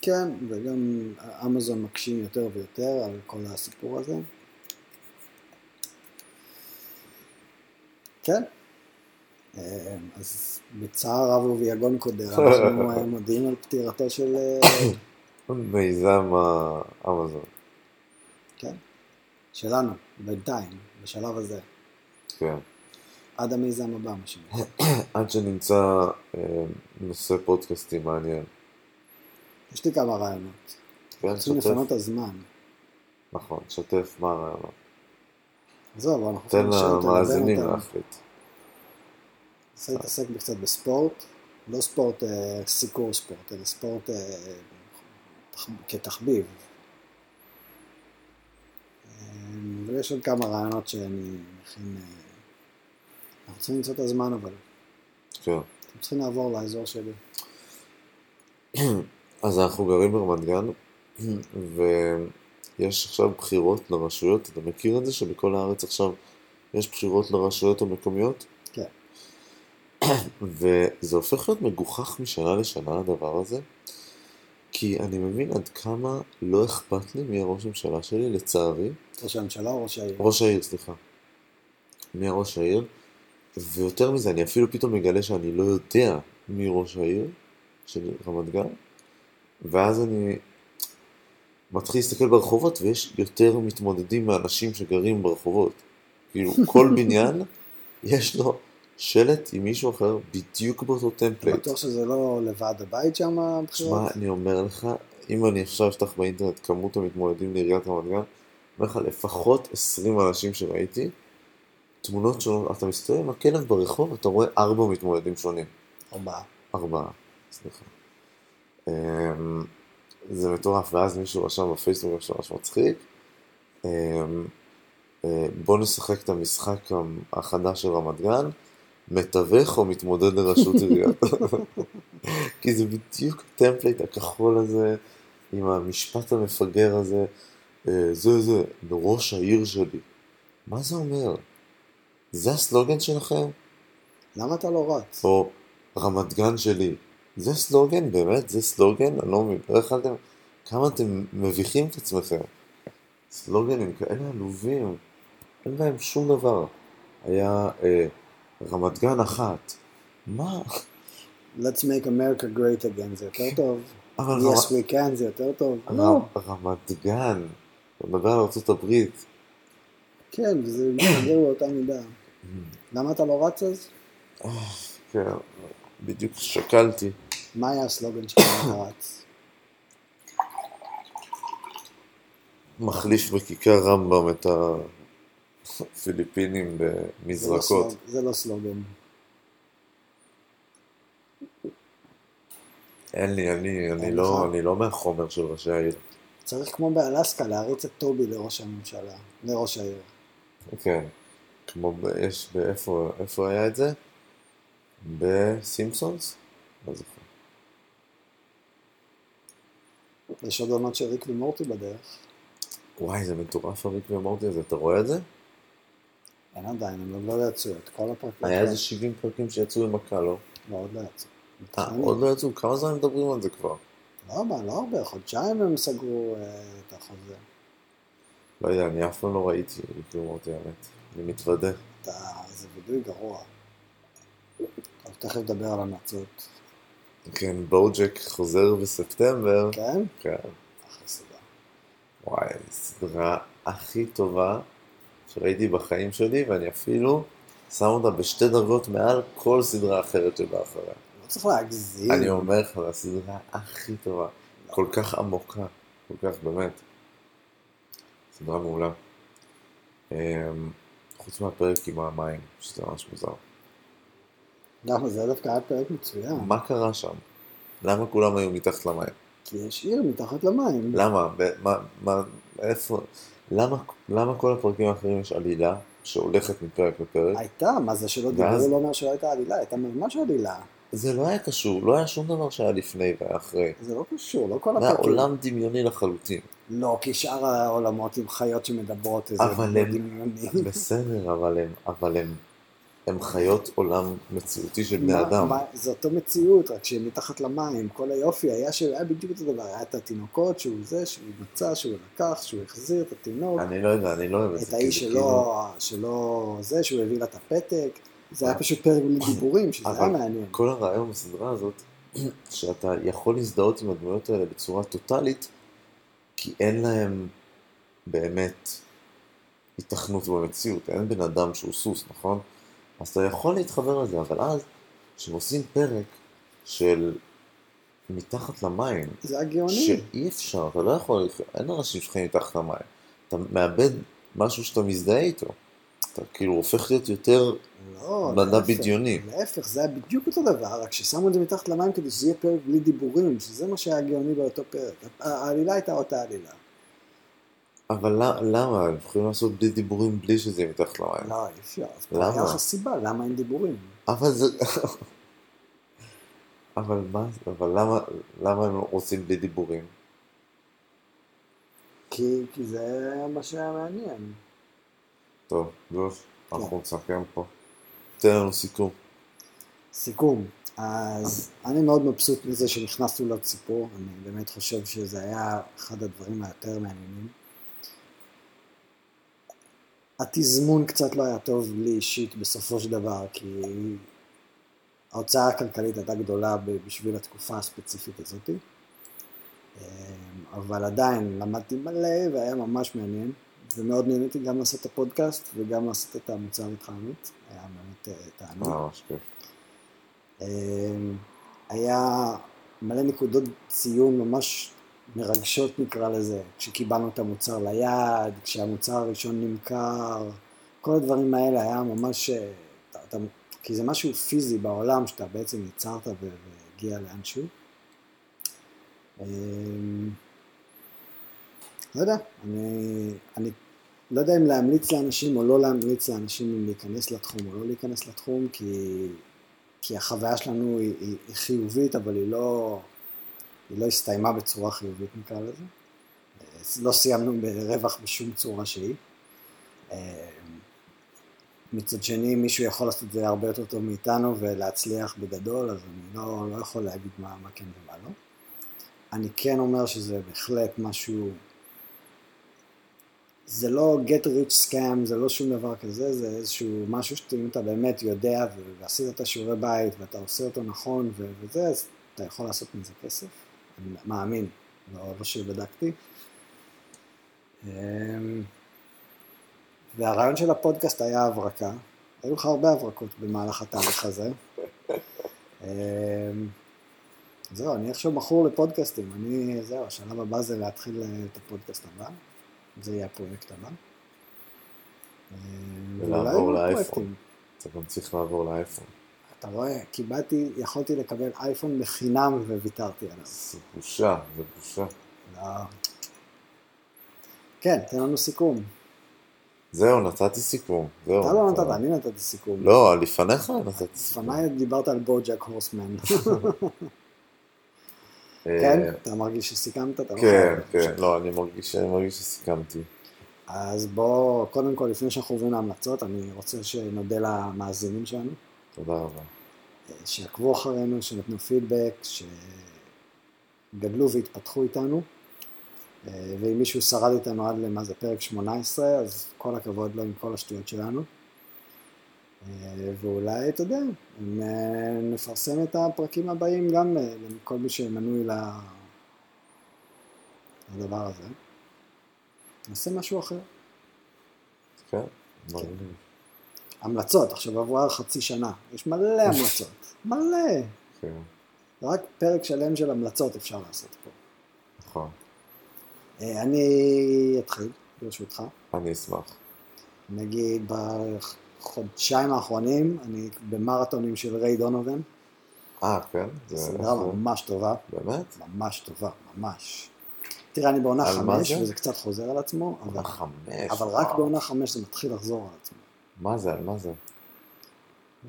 כן, וגם אמזון מקשים יותר ויותר על כל הסיפור הזה. כן. אה, אז בצער רב וביגון קודר, אנחנו אה, מודיעים על פטירתו של... מיזם האמזון, כן, שלנו, בינתיים, בשלב הזה. כן. עד המיזם הבא, מה שנקרא. עד שנמצא אה, נושא פודקאסטי מעניין. יש לי כמה רעיונות. כן, צריכים לפנות את הזמן. נכון, שתף מה הרעיונות. עזוב, אנחנו תן למאזינים. להחליט. רוצה להתעסק קצת בספורט, לא ספורט אה, סיקור ספורט, אלא ספורט אה, כתחביב. אה, ויש עוד כמה רעיונות שאני מכין... אה, אנחנו צריכים למצוא את הזמן אבל. כן. אתם צריכים לעבור לאזור שלי. אז אנחנו גרים ברמת גן, ויש עכשיו בחירות לרשויות, אתה מכיר את זה שבכל הארץ עכשיו יש בחירות לרשויות המקומיות? כן. וזה הופך להיות מגוחך משנה לשנה הדבר הזה, כי אני מבין עד כמה לא אכפת לי מי הראש הממשלה שלי, לצערי. ראש הממשלה או ראש העיר? ראש העיר, סליחה. מי הראש העיר? ויותר מזה, אני אפילו פתאום מגלה שאני לא יודע מי ראש העיר של רמת גן, ואז אני מתחיל להסתכל ברחובות ויש יותר מתמודדים מאנשים שגרים ברחובות. כאילו, כל בניין יש לו שלט עם מישהו אחר בדיוק באותו template. בטוח שזה לא לוועד הבית שם הבחירות? שמע, אני אומר לך, אם אני עכשיו אפתח באינטרנט כמות המתמודדים לעיריית רמת גן, אומר לך, לפחות 20 אנשים שראיתי, תמונות שונות, אתה מסתובב עם הכלב ברחוב, אתה רואה ארבע מתמודדים שונים. ארבעה. ארבעה, סליחה. אמ, זה מטורף, ואז מישהו רשם בפייסבוק משהו ממש מצחיק. אמ, אה, בוא נשחק את המשחק החדש של רמת גן, מתווך או מתמודד לראשות עירייה. כי זה בדיוק ה template הכחול הזה, עם המשפט המפגר הזה, אה, זה זה, ראש העיר שלי. מה זה אומר? זה הסלוגן שלכם? למה אתה לא רץ? או רמת גן שלי. זה סלוגן? באמת? זה סלוגן? אני לא מבין. לא יכלתם... כמה אתם מביכים את עצמכם. סלוגנים כאלה עלובים. אין בהם שום דבר. היה אה, רמת גן אחת. מה? Let's make America great again, זה יותר טוב. אבל Yes רמת- we can, זה יותר טוב. לא. רמת- גן, הוא מדבר על ארה"ב. כן, וזה מתגר באותה מידה. למה אתה לא רץ אז? כן, בדיוק שקלתי. מה היה הסלוגן שלך אתה רץ? מחליף בכיכר רמב"ם את זה לא במזרקות. סלוג- זה לא סלוגן. אין לי, אני, אני אין לא, לך? אני לא מהחומר של ראשי העיר. צריך כמו באלסקה להריץ את טובי לראש הממשלה, לראש העיר. כן. כמו, ב- יש, באיפה, איפה היה את זה? בסימפסונס? לא זוכר. יש עוד עונות של ריק ומורטי בדרך. וואי, זה מטורף הריק ומורטי הזה, אתה רואה את זה? אין עדיין, הם לא יצאו את כל הפרקים. היה איזה 70 פרקים שיצאו עם הקה, לא? עוד לא יצאו. אה. עוד לא יצאו? כמה זמן מדברים על זה כבר? לא הרבה, לא הרבה, חודשיים הם סגרו אה, את החוזה. לא יודע, אני אף פעם לא ראיתי ריק ומורטי, האמת. אני מתוודה. אתה, זה וידוי גרוע. טוב, תכף נדבר על המלצות. כן, בואג'ק חוזר בספטמבר. כן? כן. אחלה סדרה. וואי, הסדרה הכי טובה שראיתי בחיים שלי, ואני אפילו שם אותה בשתי דרגות מעל כל סדרה אחרת שבאה אחריה. לא צריך להגזים. אני אומר לך, זו הסדרה הכי טובה. כל כך עמוקה, כל כך, באמת. סדרה מעולה. אמ, חוץ מהפרק עם המים, שזה ממש מוזר. למה זה דווקא היה פרק מצוין. מה קרה שם? למה כולם היו מתחת למים? כי יש עיר מתחת למים. למה? ב- מה, מה, איפה? למה, למה כל הפרקים האחרים יש עלילה שהולכת מפרק לפרק? הייתה, מה זה שלא ואז- דיברו לא אומר שלא הייתה עלילה, הייתה ממש עלילה. זה לא היה קשור, לא היה שום דבר שהיה לפני והיה אחרי. זה לא קשור, לא כל זה היה הפרקים. עולם דמיוני לחלוטין. לא, כי שאר העולמות עם חיות שמדברות איזה אבל הם- דמיוני. בסדר, אבל הם, אבל הם, הם חיות עולם מציאותי של בני מה- אדם. זה אותו מציאות, רק שהם מתחת למים. כל היופי היה שהיה בדיוק אותו דבר. היה את התינוקות, שהוא זה, שהוא מצא, שהוא לקח, שהוא החזיר את התינוק. אני לא יודע, אני לא אוהב את את זה. האיש כי זה שלו, שלו זה, שהוא הביא לה את הפתק. זה היה פשוט פרק בלי דיבורים, שזה היה מעניין. כל הרעיון בסדרה הזאת, שאתה יכול להזדהות עם הדמויות האלה בצורה טוטאלית, כי אין להם באמת התכנות במציאות, אין בן אדם שהוא סוס, נכון? אז אתה יכול להתחבר לזה, אבל אז, כשהם עושים פרק של מתחת למים, זה הגאוני. שאי אפשר, אתה לא יכול, אין אנשים שחיים מתחת למים, אתה מאבד משהו שאתה מזדהה איתו, אתה כאילו הופך להיות יותר לא, מדע להפך. בדיוני. להפך, זה היה בדיוק אותו דבר, רק ששמו את זה מתחת למים כדי שזה יהיה פרק בלי דיבורים, שזה מה שהיה גאוני באותו פרק. העלילה הייתה אותה עלילה. אבל למה? הם יכולים לעשות בלי דיבורים בלי שזה יהיה מתחת למים. לא, אי אפשר. למה? היה לך סיבה, למה אין דיבורים? אבל זה... אבל מה, אבל למה, למה הם רוצים בלי דיבורים? כי, כי זה מה שהיה מעניין. טוב, ג'וש, אנחנו נסכם פה. תן לנו סיכום. סיכום, אז אני מאוד מבסוט מזה שנכנסנו לעוד סיפור, אני באמת חושב שזה היה אחד הדברים היותר מעניינים. התזמון קצת לא היה טוב לי אישית בסופו של דבר, כי ההוצאה הכלכלית הייתה גדולה בשביל התקופה הספציפית הזאת, אבל עדיין למדתי מלא והיה ממש מעניין, ומאוד נהניתי גם לעשות את הפודקאסט וגם לעשות את המוצר עמית, היה באמת אה, תענוג. אה, ממש כיף. אמ, היה מלא נקודות ציון ממש מרגשות נקרא לזה, כשקיבלנו את המוצר ליד, כשהמוצר הראשון נמכר, כל הדברים האלה היה ממש, אה, אתה, אתה, כי זה משהו פיזי בעולם שאתה בעצם יצרת ו- והגיע לאנשהו. אמ, לא יודע, אני, אני לא יודע אם להמליץ לאנשים או לא להמליץ לאנשים אם להיכנס לתחום או לא להיכנס לתחום, כי כי החוויה שלנו היא, היא, היא חיובית, אבל היא לא, היא לא הסתיימה בצורה חיובית נקרא לזה. לא סיימנו ברווח בשום צורה שהיא. מצד שני, מישהו יכול לעשות את זה הרבה יותר טוב מאיתנו ולהצליח בגדול, אז אני לא, לא יכול להגיד מה, מה כן ומה לא. אני כן אומר שזה בהחלט משהו, זה לא get rich scam, זה לא שום דבר כזה, זה איזשהו משהו שאם אתה באמת יודע ועשית את השיעורי בית ואתה עושה אותו נכון וזה, אז אתה יכול לעשות מזה כסף. אני מאמין, לא, לא שבדקתי. אמ, והרעיון של הפודקאסט היה הברקה. היו לך הרבה הברקות במהלך התהליך הזה. אמ, זהו, אני עכשיו מכור לפודקאסטים. אני, זהו, השלב הבא זה להתחיל את הפודקאסט הבא. זה יהיה הפרויקט הבא. ולעבור לאייפון. אתה גם צריך לעבור לאייפון. אתה רואה, קיבלתי, יכולתי לקבל אייפון בחינם וויתרתי עליו. זה בושה, זה בושה. לא. כן, תן לנו סיכום. זהו, נתתי סיכום. זהו. אתה לא נתת, אני נתתי סיכום. לא, לפניך נתתי סיכום. לפניי דיברת על בוג'ק הורסמן. אה, כן? אתה מרגיש שסיכמת? אתה לא כן. כן, לא, אני מרגיש אני מרגיש שסיכמתי. אז בוא, קודם כל, לפני שאנחנו עוברים להמלצות, אני רוצה שנודה למאזינים שלנו, תודה רבה. שעקבו אחרינו, שנתנו פידבק, שגדלו והתפתחו איתנו. ואם מישהו שרד איתנו עד למה זה פרק 18, אז כל הכבוד לו עם כל השטויות שלנו. ואולי, אתה יודע, אה, נפרסם את הפרקים הבאים גם אה, לכל מי שמנוי לדבר הזה. נעשה משהו אחר. כן, מגניב. המלצות, עכשיו עברה חצי שנה, יש מלא המלצות, מלא. כן, רק פרק שלם של המלצות אפשר לעשות פה. נכון. אה, אני אתחיל, ברשותך. אני אשמח. נגיד בחודשיים האחרונים, אני במרתונים של ריי דונובן, אה, כן? סדרה ממש טובה, באמת? ממש טובה, ממש. תראה, אני בעונה חמש, זה? וזה קצת חוזר על עצמו, אבל, חמש. אבל רק. בעונה חמש זה מתחיל לחזור על עצמו. מה זה? על מה זה?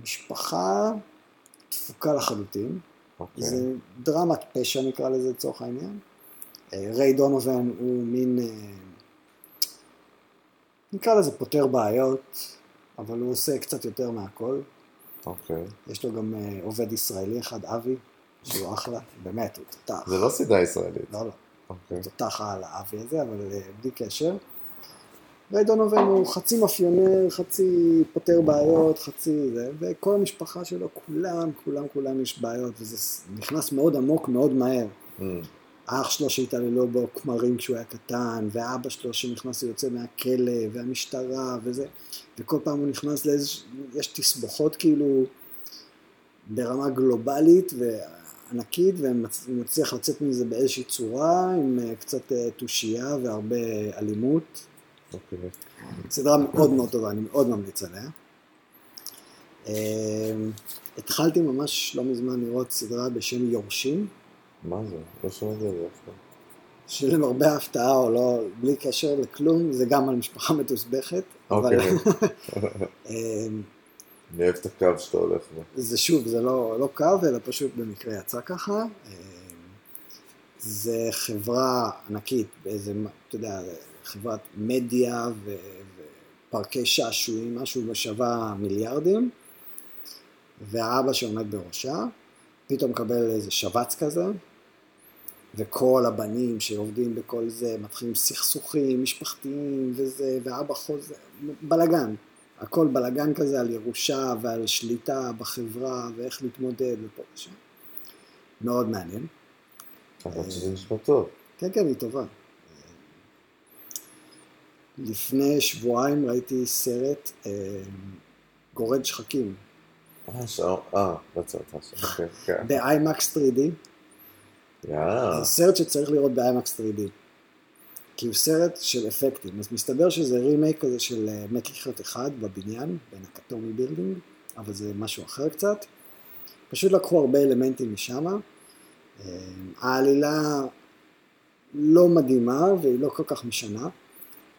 משפחה תפוקה לחלוטין, אוקיי. זה דרמת פשע נקרא לזה לצורך העניין. אה, ריי דונובן הוא מין, אה, נקרא לזה פותר בעיות, אבל הוא עושה קצת יותר מהכל. אוקיי. יש לו גם אה, עובד ישראלי אחד, אבי, שהוא אחלה, באמת, הוא תותח. זה לא סדרה ישראלית. לא, לא, אוקיי. תותח על האבי הזה, אבל בלי קשר. ריי דונובן הוא חצי מאפיונר, חצי פותר בעיות, חצי זה, וכל המשפחה שלו, כולם, כולם, כולם יש בעיות, וזה נכנס מאוד עמוק, מאוד מהר. אמ, האח שלו שהתעללו בו כמרים כשהוא היה קטן, ואבא שלו שנכנס ויוצא מהכלא, והמשטרה, וזה, וכל פעם הוא נכנס לאיזה, יש תסבוכות כאילו ברמה גלובלית וענקית, והוא מצליח לצאת מזה באיזושהי צורה, עם אה, קצת אה, תושייה והרבה אלימות. אוקיי. סדרה מאוד מאוד טובה, אני מאוד ממליץ עליה. אה, התחלתי ממש לא מזמן לראות סדרה בשם יורשים. מה זה? לא שמעתי על זה אף פעם. שלמרבה ההפתעה או לא, בלי קשר לכלום, זה גם על משפחה מתוסבכת, אוקיי. אמ, אני אוהב את הקו שאתה הולך בו. זה שוב, זה לא, לא קו, אלא פשוט במקרה יצא ככה. אמ, זה חברה ענקית, באיזה, אתה יודע, חברת מדיה ו- ופארקי שעשועים, משהו בשווה מיליארדים, והאבא שעומד בראשה, פתאום מקבל איזה שבץ כזה, וכל הבנים שעובדים בכל זה, מתחילים סכסוכים משפחתיים וזה, ואבא חוזר, בלאגן. הכל בלאגן כזה על ירושה ועל שליטה בחברה ואיך להתמודד ופה ושם. מאוד מעניין. אבל שזה נשמע טוב. כן, כן, היא טובה. לפני שבועיים ראיתי סרט אה, גורד שחקים, אה, אה, עכשיו. אוקיי, כן. ב-IMAX 3D. יאה. זה סרט שצריך לראות ב-IMAX 3D. כי הוא סרט של אפקטים, אז מסתבר שזה רימייק כזה של אה, מת לחיות אחד בבניין, ב Nakatomi Building, אבל זה משהו אחר קצת. פשוט לקחו הרבה אלמנטים משם. אה, העלילה לא מדהימה והיא לא כל כך משנה.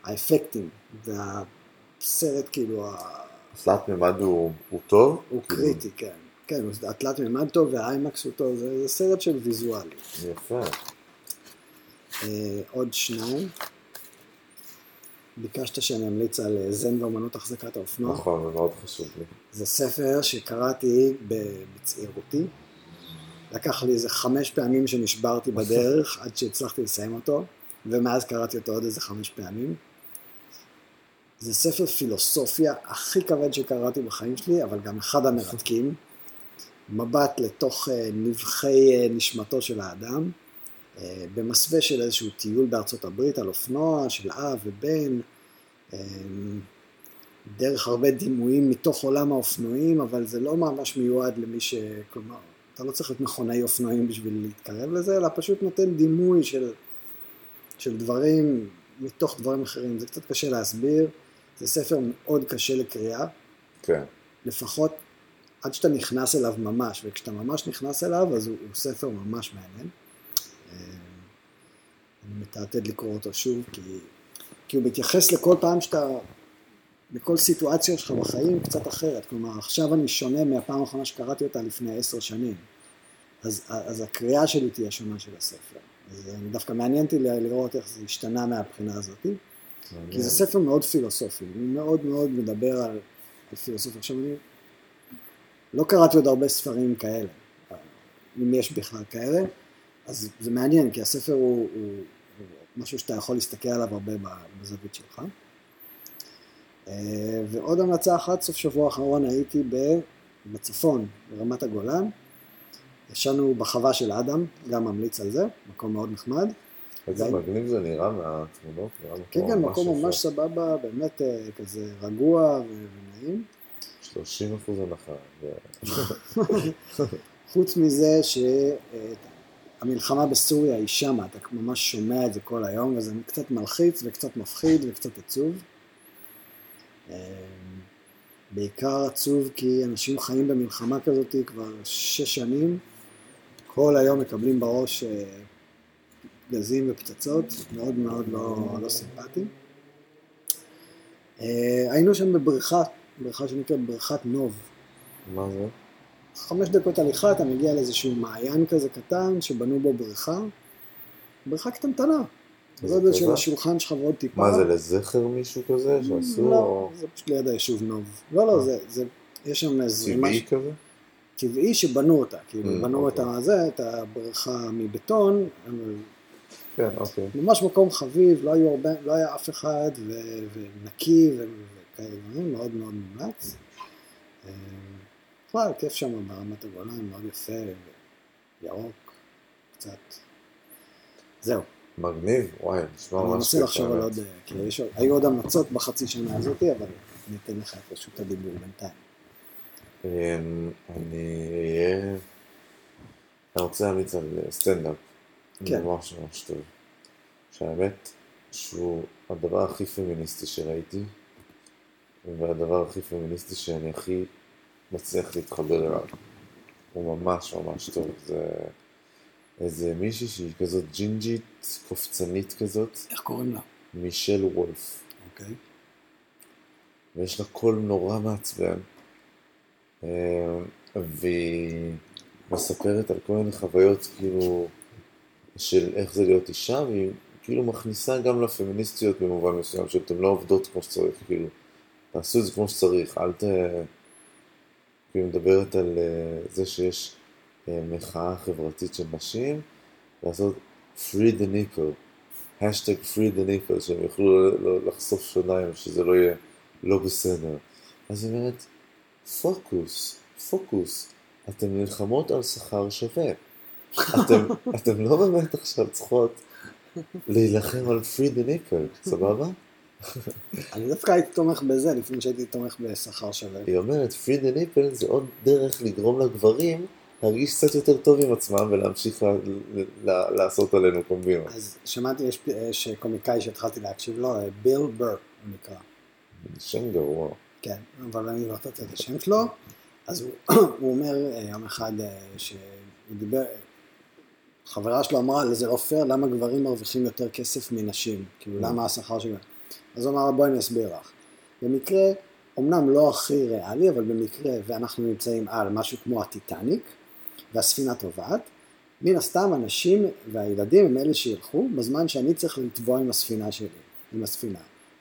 האפקטים והסרט כאילו ה- תלת מימד הוא הוא טוב? הוא כאילו, קריטי, כן. כן, התלת מימד טוב והאיימקס הוא טוב, זה, זה סרט של ויזואלי. יפה. אה, עוד שניים. ביקשת שאני אמליץ על אה, זן ואומנות החזקת האופנוע. נכון, זה מאוד חשוב לי. זה ספר שקראתי בצעירותי. לקח לי איזה חמש פעמים שנשברתי בדרך עד שהצלחתי לסיים אותו, ומאז קראתי אותו עוד איזה חמש פעמים. זה ספר פילוסופיה הכי כבד שקראתי בחיים שלי, אבל גם אחד המרתקים. מבט לתוך אה, נבחי אה, נשמתו של האדם, אה, במסווה של איזשהו טיול בארצות הברית על אופנוע של אב ובן, דרך הרבה דימויים מתוך עולם האופנועים, אבל זה לא ממש מיועד למי ש... כלומר, אתה לא צריך להיות מכונאי אופנועים בשביל להתקרב לזה, אלא פשוט נותן דימוי של, של דברים מתוך דברים אחרים. זה קצת קשה להסביר, זה ספר מאוד קשה לקריאה. כן. לפחות עד שאתה נכנס אליו ממש, וכשאתה ממש נכנס אליו, אז הוא, הוא ספר ממש מעניין. אה, אני מתעתד לקרוא אותו שוב, כי, כי הוא מתייחס לכל פעם שאתה, לכל סיטואציה שלך בחיים קצת אחרת. כלומר, עכשיו אני שונה מהפעם האחרונה שקראתי אותה לפני עשר שנים. אז, אז הקריאה שלי תהיה שונה של הספר. אז דווקא מעניין אותי לראות איך זה השתנה מהבחינה הזאת. כי זה ספר מאוד פילוסופי, הוא מאוד מאוד מדבר על, על פילוסופיה. עכשיו אני לא קראתי עוד הרבה ספרים כאלה, אם יש בכלל כאלה, אז זה מעניין, כי הספר הוא, הוא, הוא משהו שאתה יכול להסתכל עליו הרבה בזווית שלך. אה, ועוד המלצה אחת, סוף שבוע האחרון הייתי בצפון, ברמת הגולן. ישנו בחווה של אדם, גם ממליץ על זה, מקום מאוד נחמד. איזה מגניב זה נראה מהתמונות, נראה כן, כן, מקום ממש סבבה, באמת אה, כזה רגוע ונעים. 30 אחוז הנחה. חוץ מזה שהמלחמה בסוריה היא שמה, אתה ממש שומע את זה כל היום, וזה קצת מלחיץ וקצת מפחיד וקצת עצוב. אמ, בעיקר עצוב כי אנשים חיים במלחמה כזאת כבר שש שנים, כל היום מקבלים בראש אה, גזים ופצצות, מאוד מאוד לא, לא סימפטי. אה, היינו שם בבריכה בריכה שנקראת בריכת נוב. מה זה? חמש דקות הליכה, אתה מגיע לאיזשהו מעיין כזה קטן, שבנו בו בריכה. בריכה קטנטנה. גודל של השולחן שלך ועוד טיפה. מה זה, לזכר מישהו כזה שעשו? לא, זה פשוט ליד היישוב נוב. לא, לא, זה, זה, יש שם איזה... טבעי כזה? טבעי שבנו אותה, כאילו mm, בנו אוקיי. את הזה, את הבריכה מבטון, כן, אוקיי. ממש מקום חביב, לא, היו הרבה, לא היה אף אחד, ו, ונקי, ו, כאלה דברים, מאוד מאוד מומלץ. אה, בכלל, כיף שם ברמת הגולן, מאוד יפה, ירוק, קצת. זהו. מגניב, וואי, נשמע ממש אני מנסה לחשוב על עוד, אה, כאילו, היו עוד המלצות בחצי שנה הזאת, אבל אני אתן לך את רשות הדיבור בינתיים. אמ, אני אהיה... אני רוצה להמליץ על סטנדאפ. כן. ממש ממש טוב. שהאמת שהוא הדבר הכי פמיניסטי שראיתי. והדבר הכי פמיניסטי שאני הכי מצליח להתחבר אליו. הוא ממש ממש טוב. זה איזה מישהי שהיא כזאת ג'ינג'ית, קופצנית כזאת. איך קוראים לה? מישל וולף. אוקיי. ויש לה קול נורא מעצבן. אה, והיא מספרת על כל מיני חוויות כאילו של איך זה להיות אישה, והיא כאילו מכניסה גם לפמיניסטיות במובן מסוים, שאתן לא עובדות כמו שצריך, כאילו. תעשו את זה כמו שצריך, אל ת... כאילו מדברת על אה, זה שיש אה, מחאה חברתית של נשים, לעשות free the nipple, השטג free the nipple, שהם יוכלו לחשוף שוניים, שזה לא יהיה לא בסדר. אז היא אומרת, פוקוס, פוקוס, אתן נלחמות על שכר שווה. אתם, אתם לא באמת עכשיו צריכות להילחם על free the nipple, סבבה? אני דווקא הייתי תומך בזה, לפני שהייתי תומך בשכר שווה. היא אומרת, פרי דה ניפל זה עוד דרך לגרום לגברים להרגיש קצת יותר טוב עם עצמם ולהמשיך לעשות עלינו קומבינות. אז שמעתי, יש קומיקאי שהתחלתי להקשיב לו, ביל בר, הוא נקרא. שם גרוע. כן, אבל אני לא נתתי את השם שלו. אז הוא אומר אה, יום אחד אה, שהוא דיבר, חברה שלו אמרה, זה לא פייר, למה גברים מרוויחים יותר כסף מנשים? כאילו, למה השכר שלהם? אז הוא אמר, בואי אני אסביר לך. במקרה, אמנם לא הכי ריאלי, אבל במקרה, ואנחנו נמצאים על משהו כמו הטיטניק, והספינה טובעת, מן הסתם הנשים והילדים הם אלה שילכו, בזמן שאני צריך לטבוע עם הספינה שלי, עם הספינה.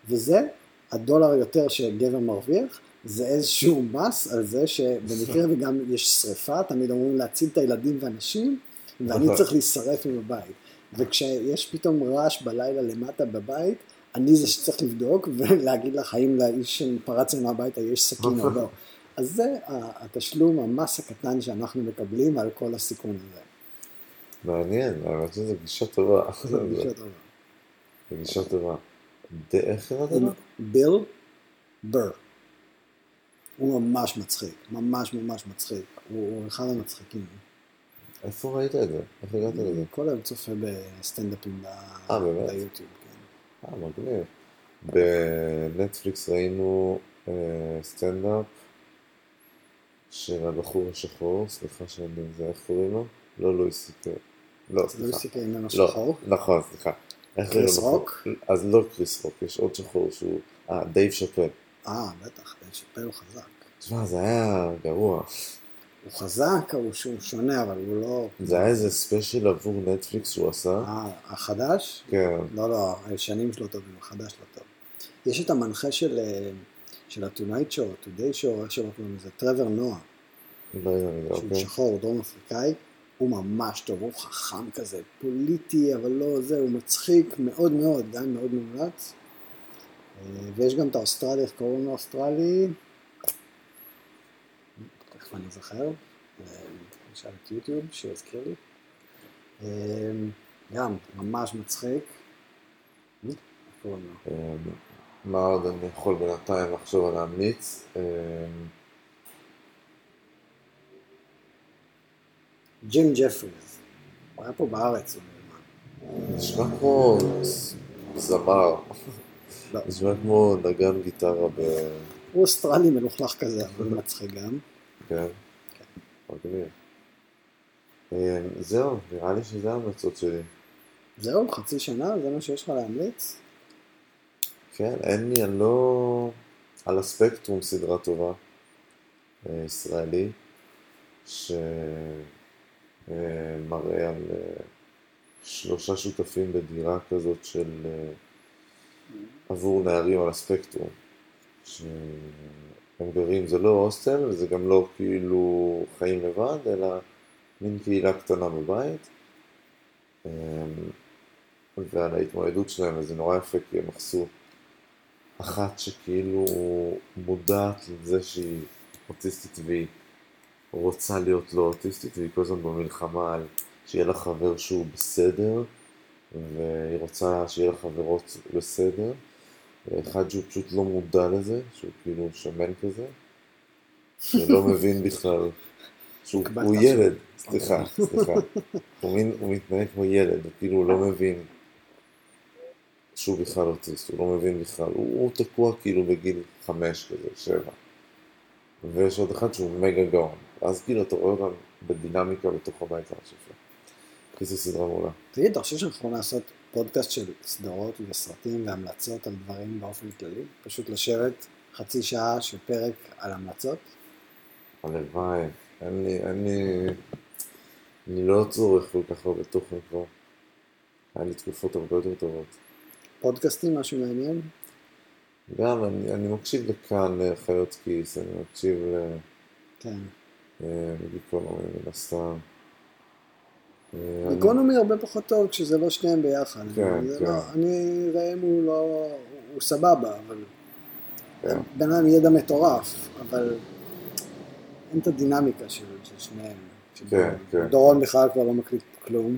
וזה, הדולר יותר שגבר מרוויח, זה איזשהו מס על זה שבמקרה וגם יש שריפה, תמיד אמורים להציל את הילדים והנשים, ואני צריך להישרף עם הבית. וכשיש פתאום רעש בלילה למטה בבית, אני זה שצריך לבדוק ולהגיד לך האם לאיש שפרץ לנו הביתה יש סכין או לא. אז זה התשלום, המס הקטן שאנחנו מקבלים על כל הסיכון הזה. מעניין, האמת שזו גישה טובה. זו גישה טובה. זו גישה טובה. איך קראת לו? ביל בר. הוא ממש מצחיק, ממש ממש מצחיק. הוא אחד המצחיקים. איפה ראית את זה? איך הגעת לזה? כל היום צופה בסטנדאפים ב- אה. כן. אה, מגניב. בנטפליקס ראינו אה, סטנדאפ של הבחור השחור, סליחה שאני זה, איך קוראים לו? לא לואי סי-קיי. לא, לואי סליחה. סי.קיי איננו לא, שחור. נכון, סליחה. איך קריס לו? רוק? אז לא קריס רוק, יש עוד שחור שהוא... אה, דייב שאפל. אה, בטח, דייב שאפל הוא חזק. תשמע, זה היה גרוע. הוא חזק, הוא שהוא שונה, אבל הוא לא... זה היה איזה special עבור נטפליקס שהוא עשה. אה, החדש? כן. לא, לא, הישנים שלו טובים, החדש לא טוב. יש את המנחה של, אה, של ה-Tonight Show, Today Show, איך שלא קוראים לזה, טרוור נואה, לא יודע, רגע, שהוא אוקיי. שחור, הוא דרום אפריקאי, הוא ממש טוב, הוא חכם כזה, פוליטי, אבל לא זה, הוא מצחיק מאוד מאוד, גם מאוד מומלץ. אה, ויש גם את האוסטרלי, איך קוראים לו האוסטרלי? תכף אני אה, נשאל את יוטיוב, שיזכיר לי. אה, גם, ממש מצחיק. לו? אה, מה עוד אני יכול בינתיים לחשוב על להמליץ? אה, ג'ים ג'פריז. הוא היה פה בארץ. נשמע כמו זמר. לא. נשמע כמו נגן גיטרה ב... הוא אוסטרלי מלוכלך כזה, אבל מצחיק גם. כן. מגניב. אה, זהו, נראה לי שזה ההמלצות שלי. זהו, חצי שנה, זה מה שיש לך להמליץ? כן, אין לי, אני לא... על הספקטרום סדרה טובה, אה, ישראלי, שמראה על אה, שלושה שותפים בדירה כזאת של... עבור נערים על הספקטרום. גרים, זה לא הוסטל, וזה גם לא כאילו חיים לבד, אלא מין קהילה קטנה בבית. אמ, ועל ההתמודדות שלהם, וזה נורא יפה, כי הם עשו אחת שכאילו מודעת לזה שהיא אוטיסטית והיא רוצה להיות לא אוטיסטית, והיא כל הזמן במלחמה על שיהיה לה חבר שהוא בסדר, והיא רוצה שיהיה לה חברות בסדר. ואחד שהוא פשוט לא מודע לזה, שהוא כאילו שמן כזה, שלא מבין בכלל, שהוא הוא. ילד, סליחה, סליחה, הוא, מין, הוא מתנהג כמו ילד, הוא כאילו לא מבין שהוא בכלל אוטיסט, הוא לא מבין בכלל, הוא, הוא תקוע כאילו בגיל חמש כזה, שבע. ויש עוד אחד שהוא מגה גאון, ואז כאילו אתה רואה אותם בדינמיקה בתוך הבית ממש יפה. כי זו סדרה מעולה. תגיד, אתה חושב שאנחנו יכולים לעשות פודקאסט של סדרות וסרטים והמלצות על דברים באופן כללי? פשוט לשבת חצי שעה של פרק על המלצות? הלוואי, אין לי, אין לי, אני לא צורך כל כך הרבה תוכן כבר. היה לי תקופות הרבה יותר טובות. פודקאסטים, משהו מעניין? גם, אני, אני מקשיב לכאן אה, חיות כיס, אני מקשיב כן. לגיקונומי מן הסתם. אה, גיקונומי הרבה פחות טוב כשזה לא שניהם ביחד. כן, כן. לא, אני, ראם הוא לא, הוא סבבה, אבל כן. בן אדם ידע מטורף, אבל אין את הדינמיקה של, של שניהם. כן, כן. דורון בכלל כבר לא מקליט כלום.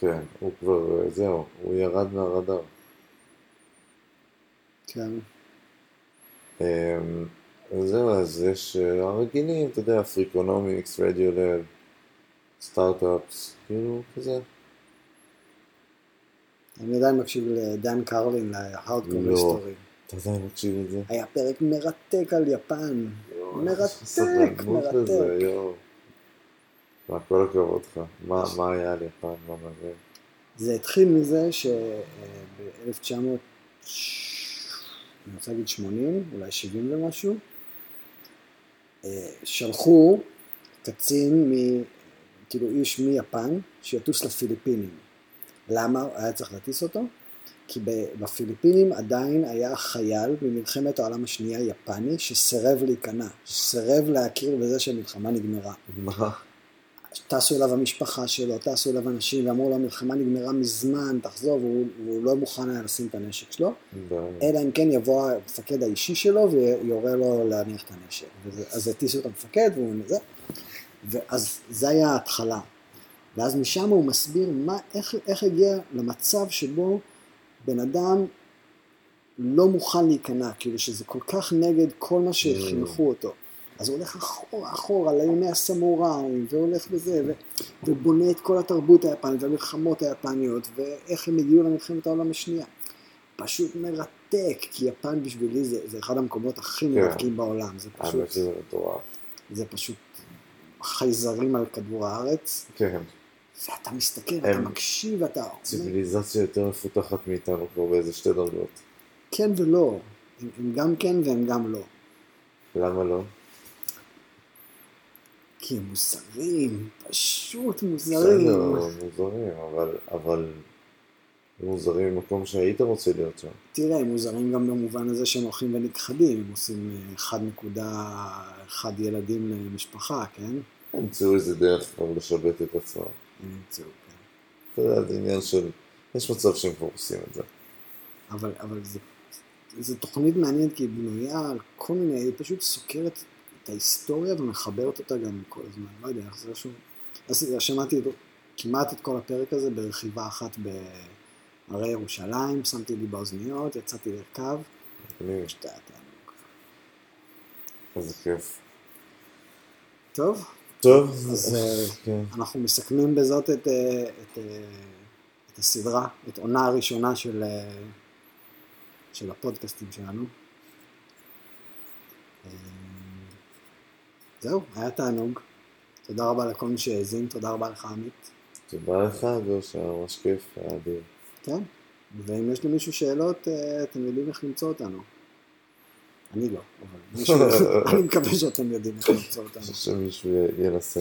כן, הוא כבר, אה, זהו, הוא ירד מהרדאר. כן. אמ, אז זהו, אז יש אה, הרגילים, אתה יודע, Freakonomics, Radiolab, Start-ups, כאילו, כזה. אני עדיין מקשיב לדן קרלין, ל Hardcore History. אתה עדיין מקשיב לזה? היה פרק מרתק על יפן. יואו, מרתק, מרתק. מה, כל הכבוד לך. מה מה היה על יפן, מה מעניין? זה התחיל מזה שב-1900, אני רוצה להגיד 80, אולי 70 ומשהו, אה, שלחו קצין, מ, כאילו איש מיפן, שיטוס לפיליפינים. למה היה צריך להטיס אותו? כי בפיליפינים עדיין היה חייל ממלחמת העולם השנייה יפני שסירב להיכנע, סירב להכיר בזה שהמלחמה נגמרה. מה? טסו אליו המשפחה שלו, טסו אליו אנשים ואמרו לו המלחמה נגמרה מזמן, תחזור, והוא, והוא לא מוכן היה לשים את הנשק שלו, אלא אם כן יבוא המפקד האישי שלו ויורה לו להניח את הנשק. אז הטיסו את המפקד והוא זה, ואז זה היה ההתחלה. ואז משם הוא מסביר מה, איך, איך הגיע למצב שבו בן אדם לא מוכן להיכנע, כאילו שזה כל כך נגד כל מה שחינכו אותו. אז הוא הולך אחורה, אחורה, לימי הסמוראים, והולך בזה, ו, ובונה את כל התרבות היפנית והמלחמות היפניות, ואיך הם הגיעו למלחמת העולם השנייה. פשוט מרתק, כי יפן בשבילי זה, זה אחד המקומות הכי כן. מרתקים בעולם. זה פשוט, מטורף. זה פשוט חייזרים על כדור הארץ, כן, ואתה מסתכל, הם- אתה מקשיב, אתה ציוויליזציה יותר מפותחת מאיתנו כבר באיזה שתי דרגות. כן ולא. הם, הם גם כן והם גם לא. למה לא? כי הם מוזרים, פשוט מוזרים. בסדר, מוזרים, אבל, אבל מוזרים במקום שהיית רוצה להיות שם. תראה, הם מוזרים גם במובן הזה שהם הולכים ונכחדים, הם עושים אה, 1.1 ילדים למשפחה, כן? ימצאו איזה דרך כבר לשבת את עצמם. הם ימצאו, כן. אתה יודע, זה עניין של... יש מצב שהם כבר עושים את זה. אבל, אבל זה, זו תוכנית מעניינת כי היא בנויה על כל מיני, היא פשוט סוקרת את ההיסטוריה ומחברת אותה גם כל הזמן, לא יודע איך זה. אז שמעתי כמעט את כל הפרק הזה ברכיבה אחת בהרי ירושלים, שמתי לי באוזניות, יצאתי לרכב, היה תענוג. איזה כיף. טוב, טוב, אז, אה, כן. אנחנו מסכמים בזאת את, אה, את, אה, את הסדרה, את עונה הראשונה של, של הפודקאסטים שלנו. זהו, היה תענוג. תודה רבה לכל מי שהאזין, תודה רבה לך עמית. תודה לך, גוש, היה ממש כיף, היה אדיר. כן, ואם יש למישהו שאלות, אה, אתם יודעים איך למצוא אותנו. אני לא, אבל אני מקווה שאתם יודעים איך למצוא אותנו. שמישהו ינסה.